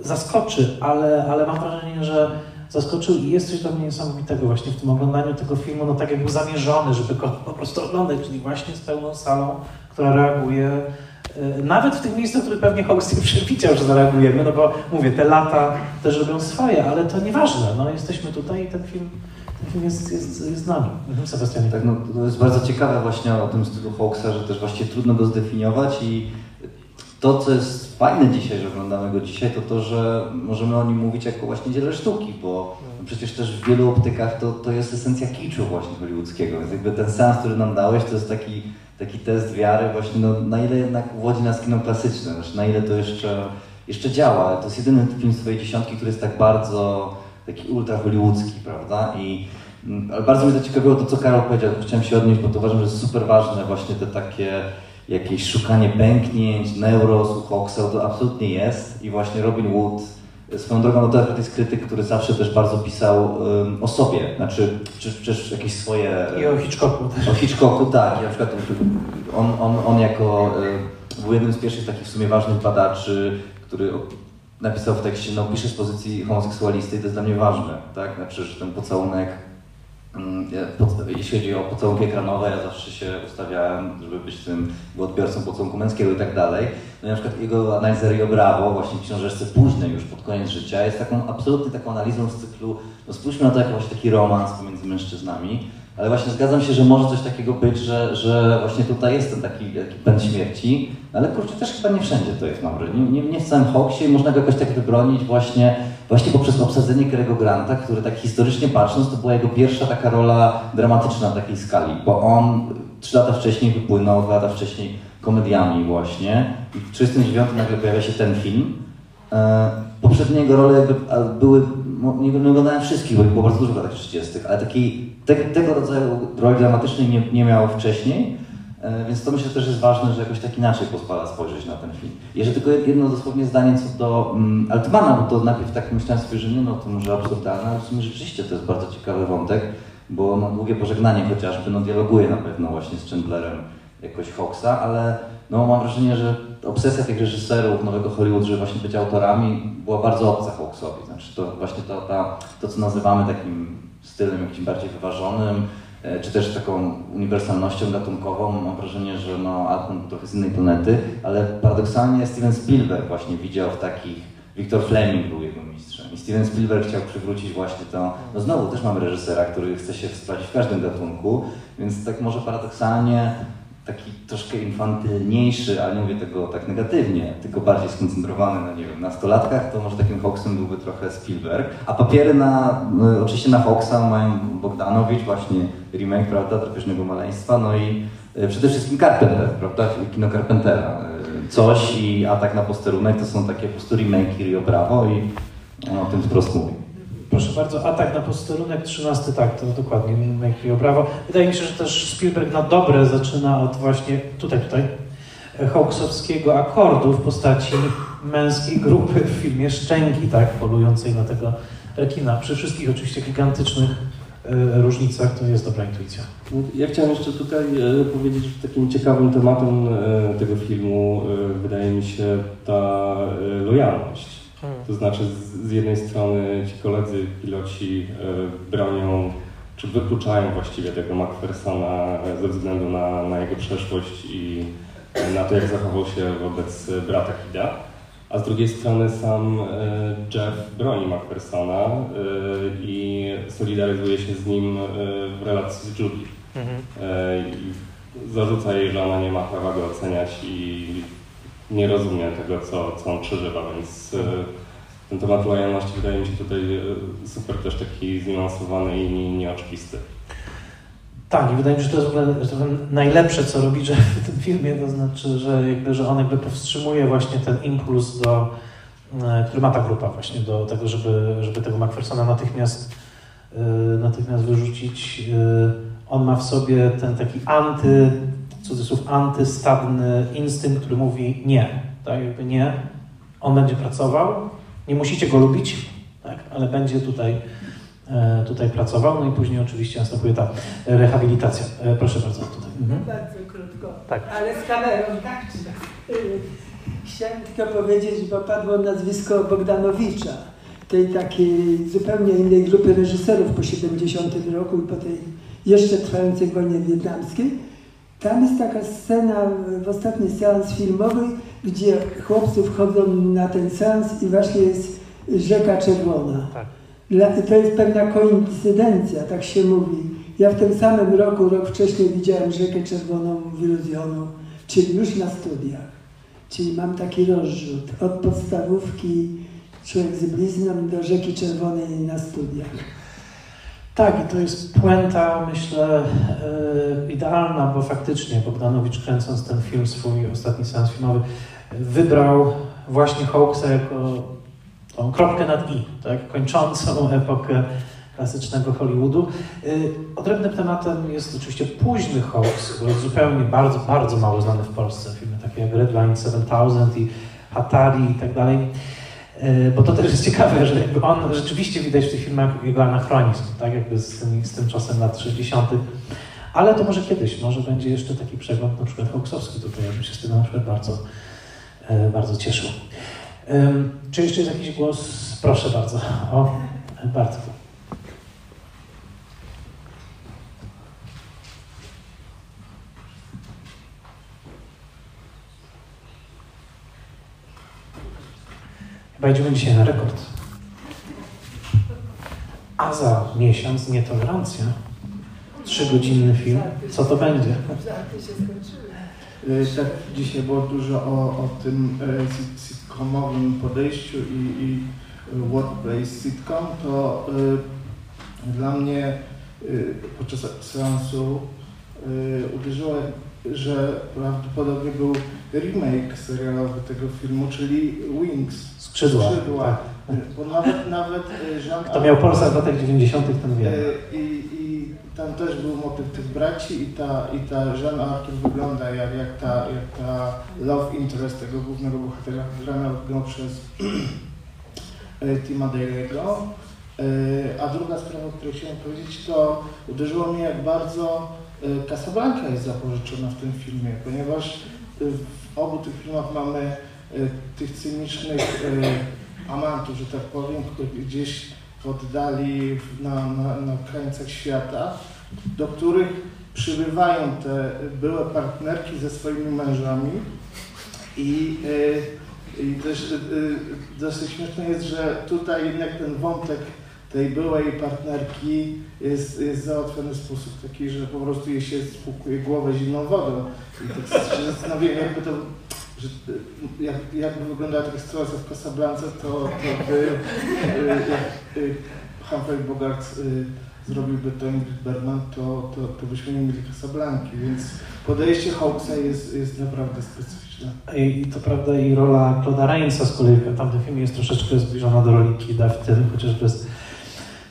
zaskoczy, ale, ale mam wrażenie, że zaskoczył i jest coś dla mnie niesamowitego właśnie w tym oglądaniu tego filmu, no tak jak był zamierzony, żeby go po prostu oglądać, czyli właśnie z pełną salą, która reaguje nawet w tych miejscach, które pewnie Hawks nie przewidział, że zareagujemy, no bo mówię, te lata też robią swoje, ale to nieważne, no jesteśmy tutaj i ten film, ten film jest, jest, jest z nami. Mhm, Sebastianie. Tak, no to jest bardzo ciekawe właśnie o tym stylu Hawksa, że też właściwie trudno go zdefiniować i to, co jest fajne dzisiaj, że oglądamy go dzisiaj, to to, że możemy o nim mówić jako właśnie dziele sztuki, bo przecież też w wielu optykach to, to jest esencja kiczu właśnie hollywoodzkiego, więc jakby ten seans, który nam dałeś, to jest taki taki test wiary właśnie, no, na ile jednak uwodzi nas kino klasyczne, znaczy, na ile to jeszcze, jeszcze działa. To jest jedyny film swojej dziesiątki, który jest tak bardzo taki ultra hollywoodzki, prawda? I mm, ale bardzo mnie zaciekawiło to, co Karol powiedział, chciałem się odnieść, bo to uważam, że jest super ważne właśnie te takie jakieś szukanie pęknięć, neuros u to absolutnie jest i właśnie Robin Wood Swoją drogą, no to jest krytyk, który zawsze też bardzo pisał um, o sobie, znaczy, czy, czy jakieś swoje... I o Hitchcocku też. O Hitchcocku, tak. I na przykład on, on, on jako y, był jednym z pierwszych takich w sumie ważnych badaczy, który napisał w tekście, no pisze z pozycji homoseksualisty i to jest dla mnie ważne, tak? Znaczy, że ten pocałunek jeśli chodzi o pocałunki ekranowe, ja zawsze się ustawiałem, żeby być tym odbiorcą pocałunku męskiego i tak dalej. No i na przykład jego analiza Rio Bravo, właśnie w książeczce późnej już pod koniec życia, jest taką absolutnie taką analizą z cyklu, no spójrzmy na to jako właśnie taki romans pomiędzy mężczyznami, ale właśnie zgadzam się, że może coś takiego być, że, że właśnie tutaj jest ten taki, taki pęd śmierci, ale kurczę, też chyba nie wszędzie to jest dobre. Nie, nie, nie w całym Hawksie można go jakoś tak wybronić właśnie, właśnie poprzez obsadzenie Kerego Granta, który tak historycznie patrząc, to była jego pierwsza taka rola dramatyczna na takiej skali, bo on trzy lata wcześniej wypłynął, dwa lata wcześniej komediami właśnie i w 1939 nagle pojawia się ten film. E, poprzednie jego role jakby były, nie, nie oglądałem wszystkich, bo było bardzo dużo w latach 30., ale takiej, te, tego rodzaju roli dramatycznej nie, nie miał wcześniej. E, więc to myślę że też jest ważne, że jakoś tak inaczej pozwala spojrzeć na ten film. Jeszcze tylko jedno dosłownie zdanie co do um, Altmana, bo to najpierw tak myślałem sobie, że nie no, to może absurdalne, ale w sumie rzeczywiście to jest bardzo ciekawy wątek, bo no, długie pożegnanie chociażby no, dialoguje na pewno właśnie z Chandlerem jakoś Foxa, ale no, mam wrażenie, że obsesja tych reżyserów Nowego Hollywood, żeby właśnie być autorami, była bardzo obca Hawksowi. Znaczy to właśnie to, ta, to co nazywamy takim stylem jakimś bardziej wyważonym, czy też taką uniwersalnością gatunkową. Mam wrażenie, że no, Altman trochę z innej planety, ale paradoksalnie Steven Spielberg właśnie widział w takich, Victor Fleming był jego mistrzem i Steven Spielberg chciał przywrócić właśnie to, no znowu też mamy reżysera, który chce się sprawdzić w każdym gatunku, więc tak może paradoksalnie taki troszkę infantylniejszy, ale nie mówię tego tak negatywnie, tylko bardziej skoncentrowany na, nie wiem, nastolatkach, to może takim Hawksem byłby trochę Spielberg. A papiery na, no, oczywiście na Hawksa mają Bogdanowicz, właśnie remake, prawda, Drapieżnego Maleństwa, no i e, przede wszystkim Carpenter, prawda, kino Carpentera. E, coś i Atak na posterunek to są takie po prostu remake Rio Bravo i no, o tym wprost mówi. Proszę bardzo, atak na posterunek, 13 tak, to dokładnie, Make Brawo. Wydaje mi się, że też Spielberg na dobre zaczyna od właśnie, tutaj, tutaj, Hawksowskiego akordu w postaci męskiej grupy w filmie Szczęki, tak, polującej na tego rekina. Przy wszystkich oczywiście gigantycznych y, różnicach to jest dobra intuicja. Ja chciałem jeszcze tutaj y, powiedzieć, że takim ciekawym tematem tego filmu wydaje mi się ta lojalność Hmm. To znaczy z, z, jednej strony ci koledzy piloci y, bronią, czy wykluczają właściwie tego McPhersona ze względu na, na jego przeszłość i na to, jak zachował się wobec brata Hida. A z drugiej strony sam e, Jeff broni McPhersona i solidaryzuje się z nim w relacji z Judy. Mhm. Zarzuca jej, że ona nie ma prawa go oceniać i nie rozumie tego, co, co on przeżywa, więc e, ten temat lojalności wydaje mi się tutaj e, super też taki zniuansowany i nieoczywisty. Tak, i wydaje mi się, że to jest w ogóle najlepsze, co robi Jeff w tym filmie, to znaczy, że, jakby, że on jakby powstrzymuje właśnie ten impuls, do, e, który ma ta grupa właśnie do tego, żeby, żeby tego McPhersona natychmiast, natychmiast wyrzucić. On ma w sobie ten taki anty, cudzysłów antystadny instynkt, który mówi nie, tak, jakby nie, on będzie pracował, nie musicie go lubić, tak, ale będzie tutaj, e, tutaj pracował, no i później oczywiście następuje ta rehabilitacja. E, proszę bardzo tutaj. Mhm. Bardzo krótko, tak. ale z kamerą, tak czy tak? Chciałem tylko powiedzieć, bo padło nazwisko Bogdanowicza, tej takiej zupełnie innej grupy reżyserów po 70 roku i po tej jeszcze trwającej wojnie wietnamskiej tam jest taka scena w ostatni seans filmowy, gdzie chłopcy wchodzą na ten seans i właśnie jest rzeka czerwona. Tak. To jest pewna koincydencja, tak się mówi. Ja w tym samym roku, rok wcześniej widziałem rzekę czerwoną w Iluzjonu, czyli już na studiach. Czyli mam taki rozrzut od podstawówki człowiek z blizną do rzeki czerwonej na studiach. Tak, i to jest puenta, myślę, yy, idealna, bo faktycznie Bogdanowicz kręcąc ten film, swój ostatni seans filmowy, wybrał właśnie Hawksa jako tą kropkę nad i, tak, kończącą epokę klasycznego Hollywoodu. Yy, odrębnym tematem jest oczywiście późny Hawks, który jest zupełnie bardzo, bardzo mało znany w Polsce. Filmy takie jak Redline 7000 i Hatari i tak dalej. E, bo to też jest ciekawe, że jakby on rzeczywiście widać w tych filmach jego anachronizm, tak jakby z tym, z tym czasem lat 60. Ale to może kiedyś, może będzie jeszcze taki przegląd na przykład Hawksowski tutaj, ja bym się z tego na przykład bardzo, e, bardzo cieszył. Czy jeszcze jest jakiś głos? Proszę bardzo. O, bardzo. Wejdziemy dzisiaj na rekord. A za miesiąc nietolerancja. Trzygodzinny film. Co to będzie? Y, tak, dzisiaj było dużo o, o tym e, sitcomowym podejściu i, i workplace sitcom, to y, dla mnie y, podczas seansu uderzyło że prawdopodobnie był remake serialowy tego filmu, czyli Wings. Skrzydła. Skrzydła. Tak. Bo nawet, nawet e, Jean Kto miał Polsat w latach 90., ten wie. E, I, I tam też był motyw tych braci i ta, i ta Jean Arthur wygląda jak, jak, ta, jak ta love interest tego głównego bohatera, grana go przez Tima Dalego. A druga sprawa, o której chciałem powiedzieć, to uderzyło mnie, jak bardzo Casablanca jest zapożyczona w tym filmie, ponieważ w obu tych filmach mamy tych cynicznych amantów, że tak powiem, gdzieś w oddali na, na, na krańcach świata, do których przybywają te były partnerki ze swoimi mężami i, i też dosyć śmieszne jest, że tutaj jednak ten wątek tej byłej partnerki jest, jest załatwiony w sposób taki, że po prostu jej się spłukuje głowę zimną wodą. I tak się zastanawiam, jakby to, że, jak, jakby wyglądała taka sytuacja w Casablance, to, to by, jak Humphrey Bogart zrobiłby to Ingrid Bergman, to, to, to byśmy nie mieli Casablanki, więc podejście Hawksa jest, jest naprawdę specyficzne. I, to prawda i rola Claude'a Rainsa z kolei w tamtym filmie jest troszeczkę zbliżona do roli Kida w tym, chociaż bez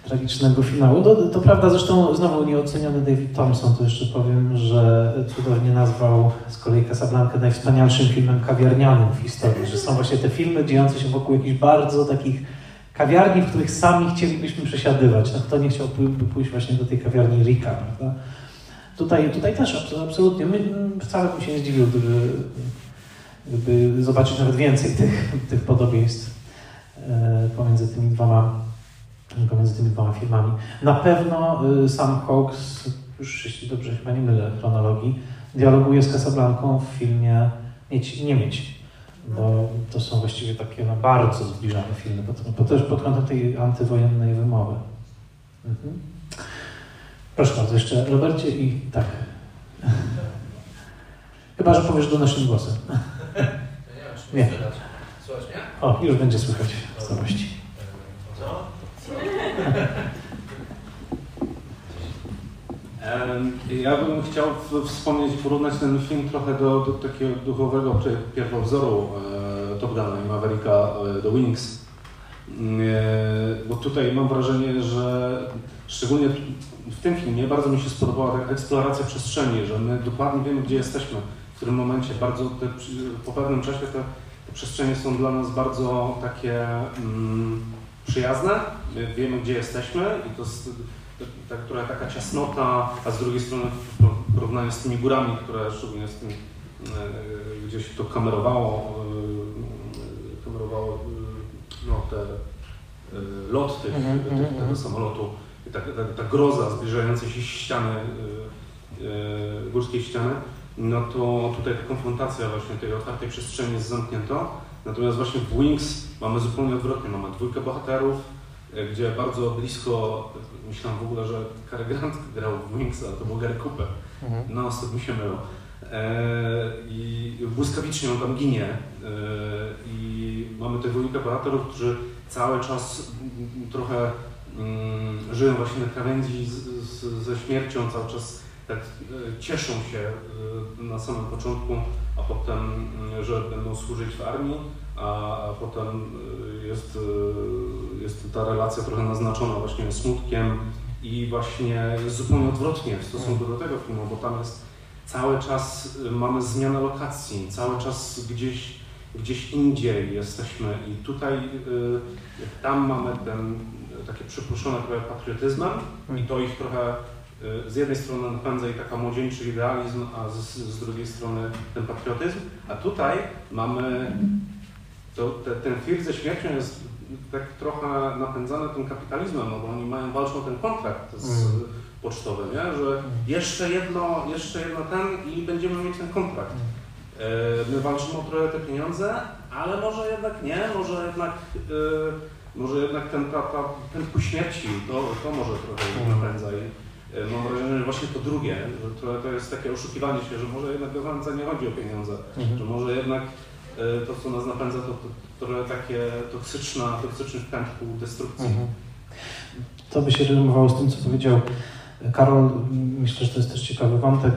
tragicznego finału. To, to prawda, zresztą znowu nieoceniony David Thompson, to jeszcze powiem, że cudownie nazwał z kolei Casablanca najwspanialszym filmem kawiarnianym w historii, że są właśnie te filmy dziejące się wokół jakichś bardzo takich kawiarni, w których sami chcielibyśmy przesiadywać. No kto nie chciałby pójść właśnie do tej kawiarni Rika, prawda? Tutaj, tutaj też absolutnie, my, wcale bym się nie zdziwił, gdyby, gdyby zobaczyć nawet więcej tych, tych podobieństw e, pomiędzy tymi dwoma pomiędzy tymi dwoma filmami. Na pewno y, sam Hawks, już jeśli dobrze chyba nie mylę chronologii, dialoguje z Casablanką w filmie Mieć nie mieć, bo to są właściwie takie no, bardzo zbliżone filmy, bo, też pod kątem tej antywojennej wymowy. Mhm. Proszę bardzo, jeszcze Robercie i tak. Chyba, że powiesz do naszym głosem. Nie. O, już będzie słychać w całości. Ja bym chciał wspomnieć, porównać ten film trochę do, do takiego duchowego pierwowzoru e, Top Guna i Mavericka e, The Wings. E, bo tutaj mam wrażenie, że szczególnie w tym filmie bardzo mi się spodobała ta eksploracja przestrzeni, że my dokładnie wiemy, gdzie jesteśmy, w którym momencie. Bardzo te, po pewnym czasie te, te, przestrzenie są dla nas bardzo takie mm, przyjazne, my wiemy, gdzie jesteśmy i to jest ta, która taka ciasnota, a z drugiej strony w porównaniu z tymi górami, które szczególnie z tym, e, gdzie się to kamerowało, e, kamerowało e, no, te, lot tych, mm -hmm. tych, tego samolotu, i ta, ta, ta groza zbliżającej się ściany, górskiej ściany, no to tutaj ta konfrontacja właśnie tej otwartej przestrzeni jest zamknięta. Natomiast właśnie w Wings mamy zupełnie odwrotnie, mamy dwójkę bohaterów, gdzie bardzo blisko, myślałem w ogóle, że Cary Grant grał w Wings, ale to był Gary Cooper. Mhm. No, stąd mi się mylą. E, I błyskawicznie on tam ginie. E, I mamy tych dwójkę bohaterów, którzy cały czas trochę mm, żyją właśnie na krawędzi z, z, ze śmiercią, cały czas tak e, cieszą się na samym początku, a potem, że będą służyć w armii, a, potem jest jest ta relacja trochę naznaczona właśnie smutkiem i właśnie zupełnie odwrotnie w stosunku do tego filmu, bo tam jest cały czas y, mamy zmianę lokacji, cały czas gdzieś, gdzieś indziej jesteśmy i tutaj y, tam mamy ten takie przypuszczone trochę patriotyzmem i to ich trochę y, z jednej strony napędza i taka młodzieńczy idealizm, a z, z drugiej strony ten patriotyzm, a tutaj mamy to, te, ten film ze śmiercią jest tak trochę napędzane tym kapitalizmem, no bo oni mają, walczą ten kontrakt z, mm. pocztowy, nie? że jeszcze jedno, jeszcze jedno ten i będziemy mieć ten kontrakt. Mm. E, my walczymy o trochę te pieniądze, ale może jednak nie, może jednak, e, może jednak ten, ta, ta, ten ku śmierci, to, to może trochę mm. napędza. I, Mam wrażenie, że właśnie to drugie, że to, to jest takie oszukiwanie się, że może jednak do końca nie chodzi o pieniądze, mm. że może jednak E, to, co nas napędza, to, to trochę takie toksyczna, toksyczny pęd ku destrukcji. Mhm. To by się rymowało z tym, co powiedział Karol. Myślę, że to jest też ciekawy wątek.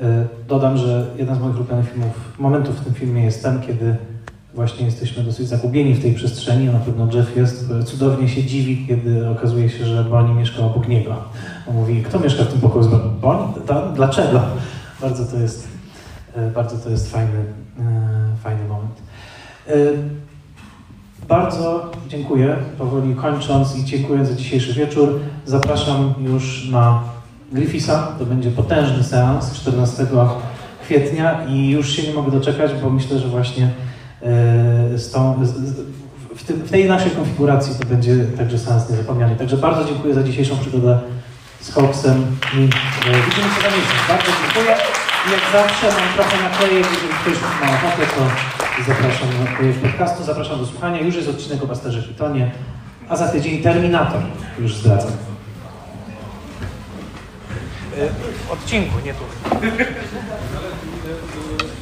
E, Dodam, że jeden z moich ulubionych filmów, momentów w tym filmie jest ten, kiedy właśnie jesteśmy dosyć zagubieni w tej przestrzeni. Na pewno Jeff jest, cudownie się dziwi, kiedy okazuje się, że Bonnie mieszka obok niego. On mówi, kto mieszka w tym pokoju z Bonnie? Dlaczego? Bardzo to jest, bardzo to jest fajny, fajny moment. Bardzo dziękuję, powoli kończąc i dziękuję za dzisiejszy wieczór. Zapraszam już na Griffisa, to będzie potężny seans 14 kwietnia i już się nie mogę doczekać, bo myślę, że właśnie e, z tą, w, tym, w tej naszej konfiguracji to będzie także seans niezapomniany. Także bardzo dziękuję za dzisiejszą przygodę z Hawksem i e, widzimy się za miesiąc. Bardzo dziękuję. Jak zawsze mam trochę naklejek, jeżeli ktoś ma ochotę, to zapraszam do podcastu, zapraszam do słuchania. Już jest odcinek o Pasterze Pitonie, a za tydzień Terminator, już zdradzam. W odcinku, nie tu.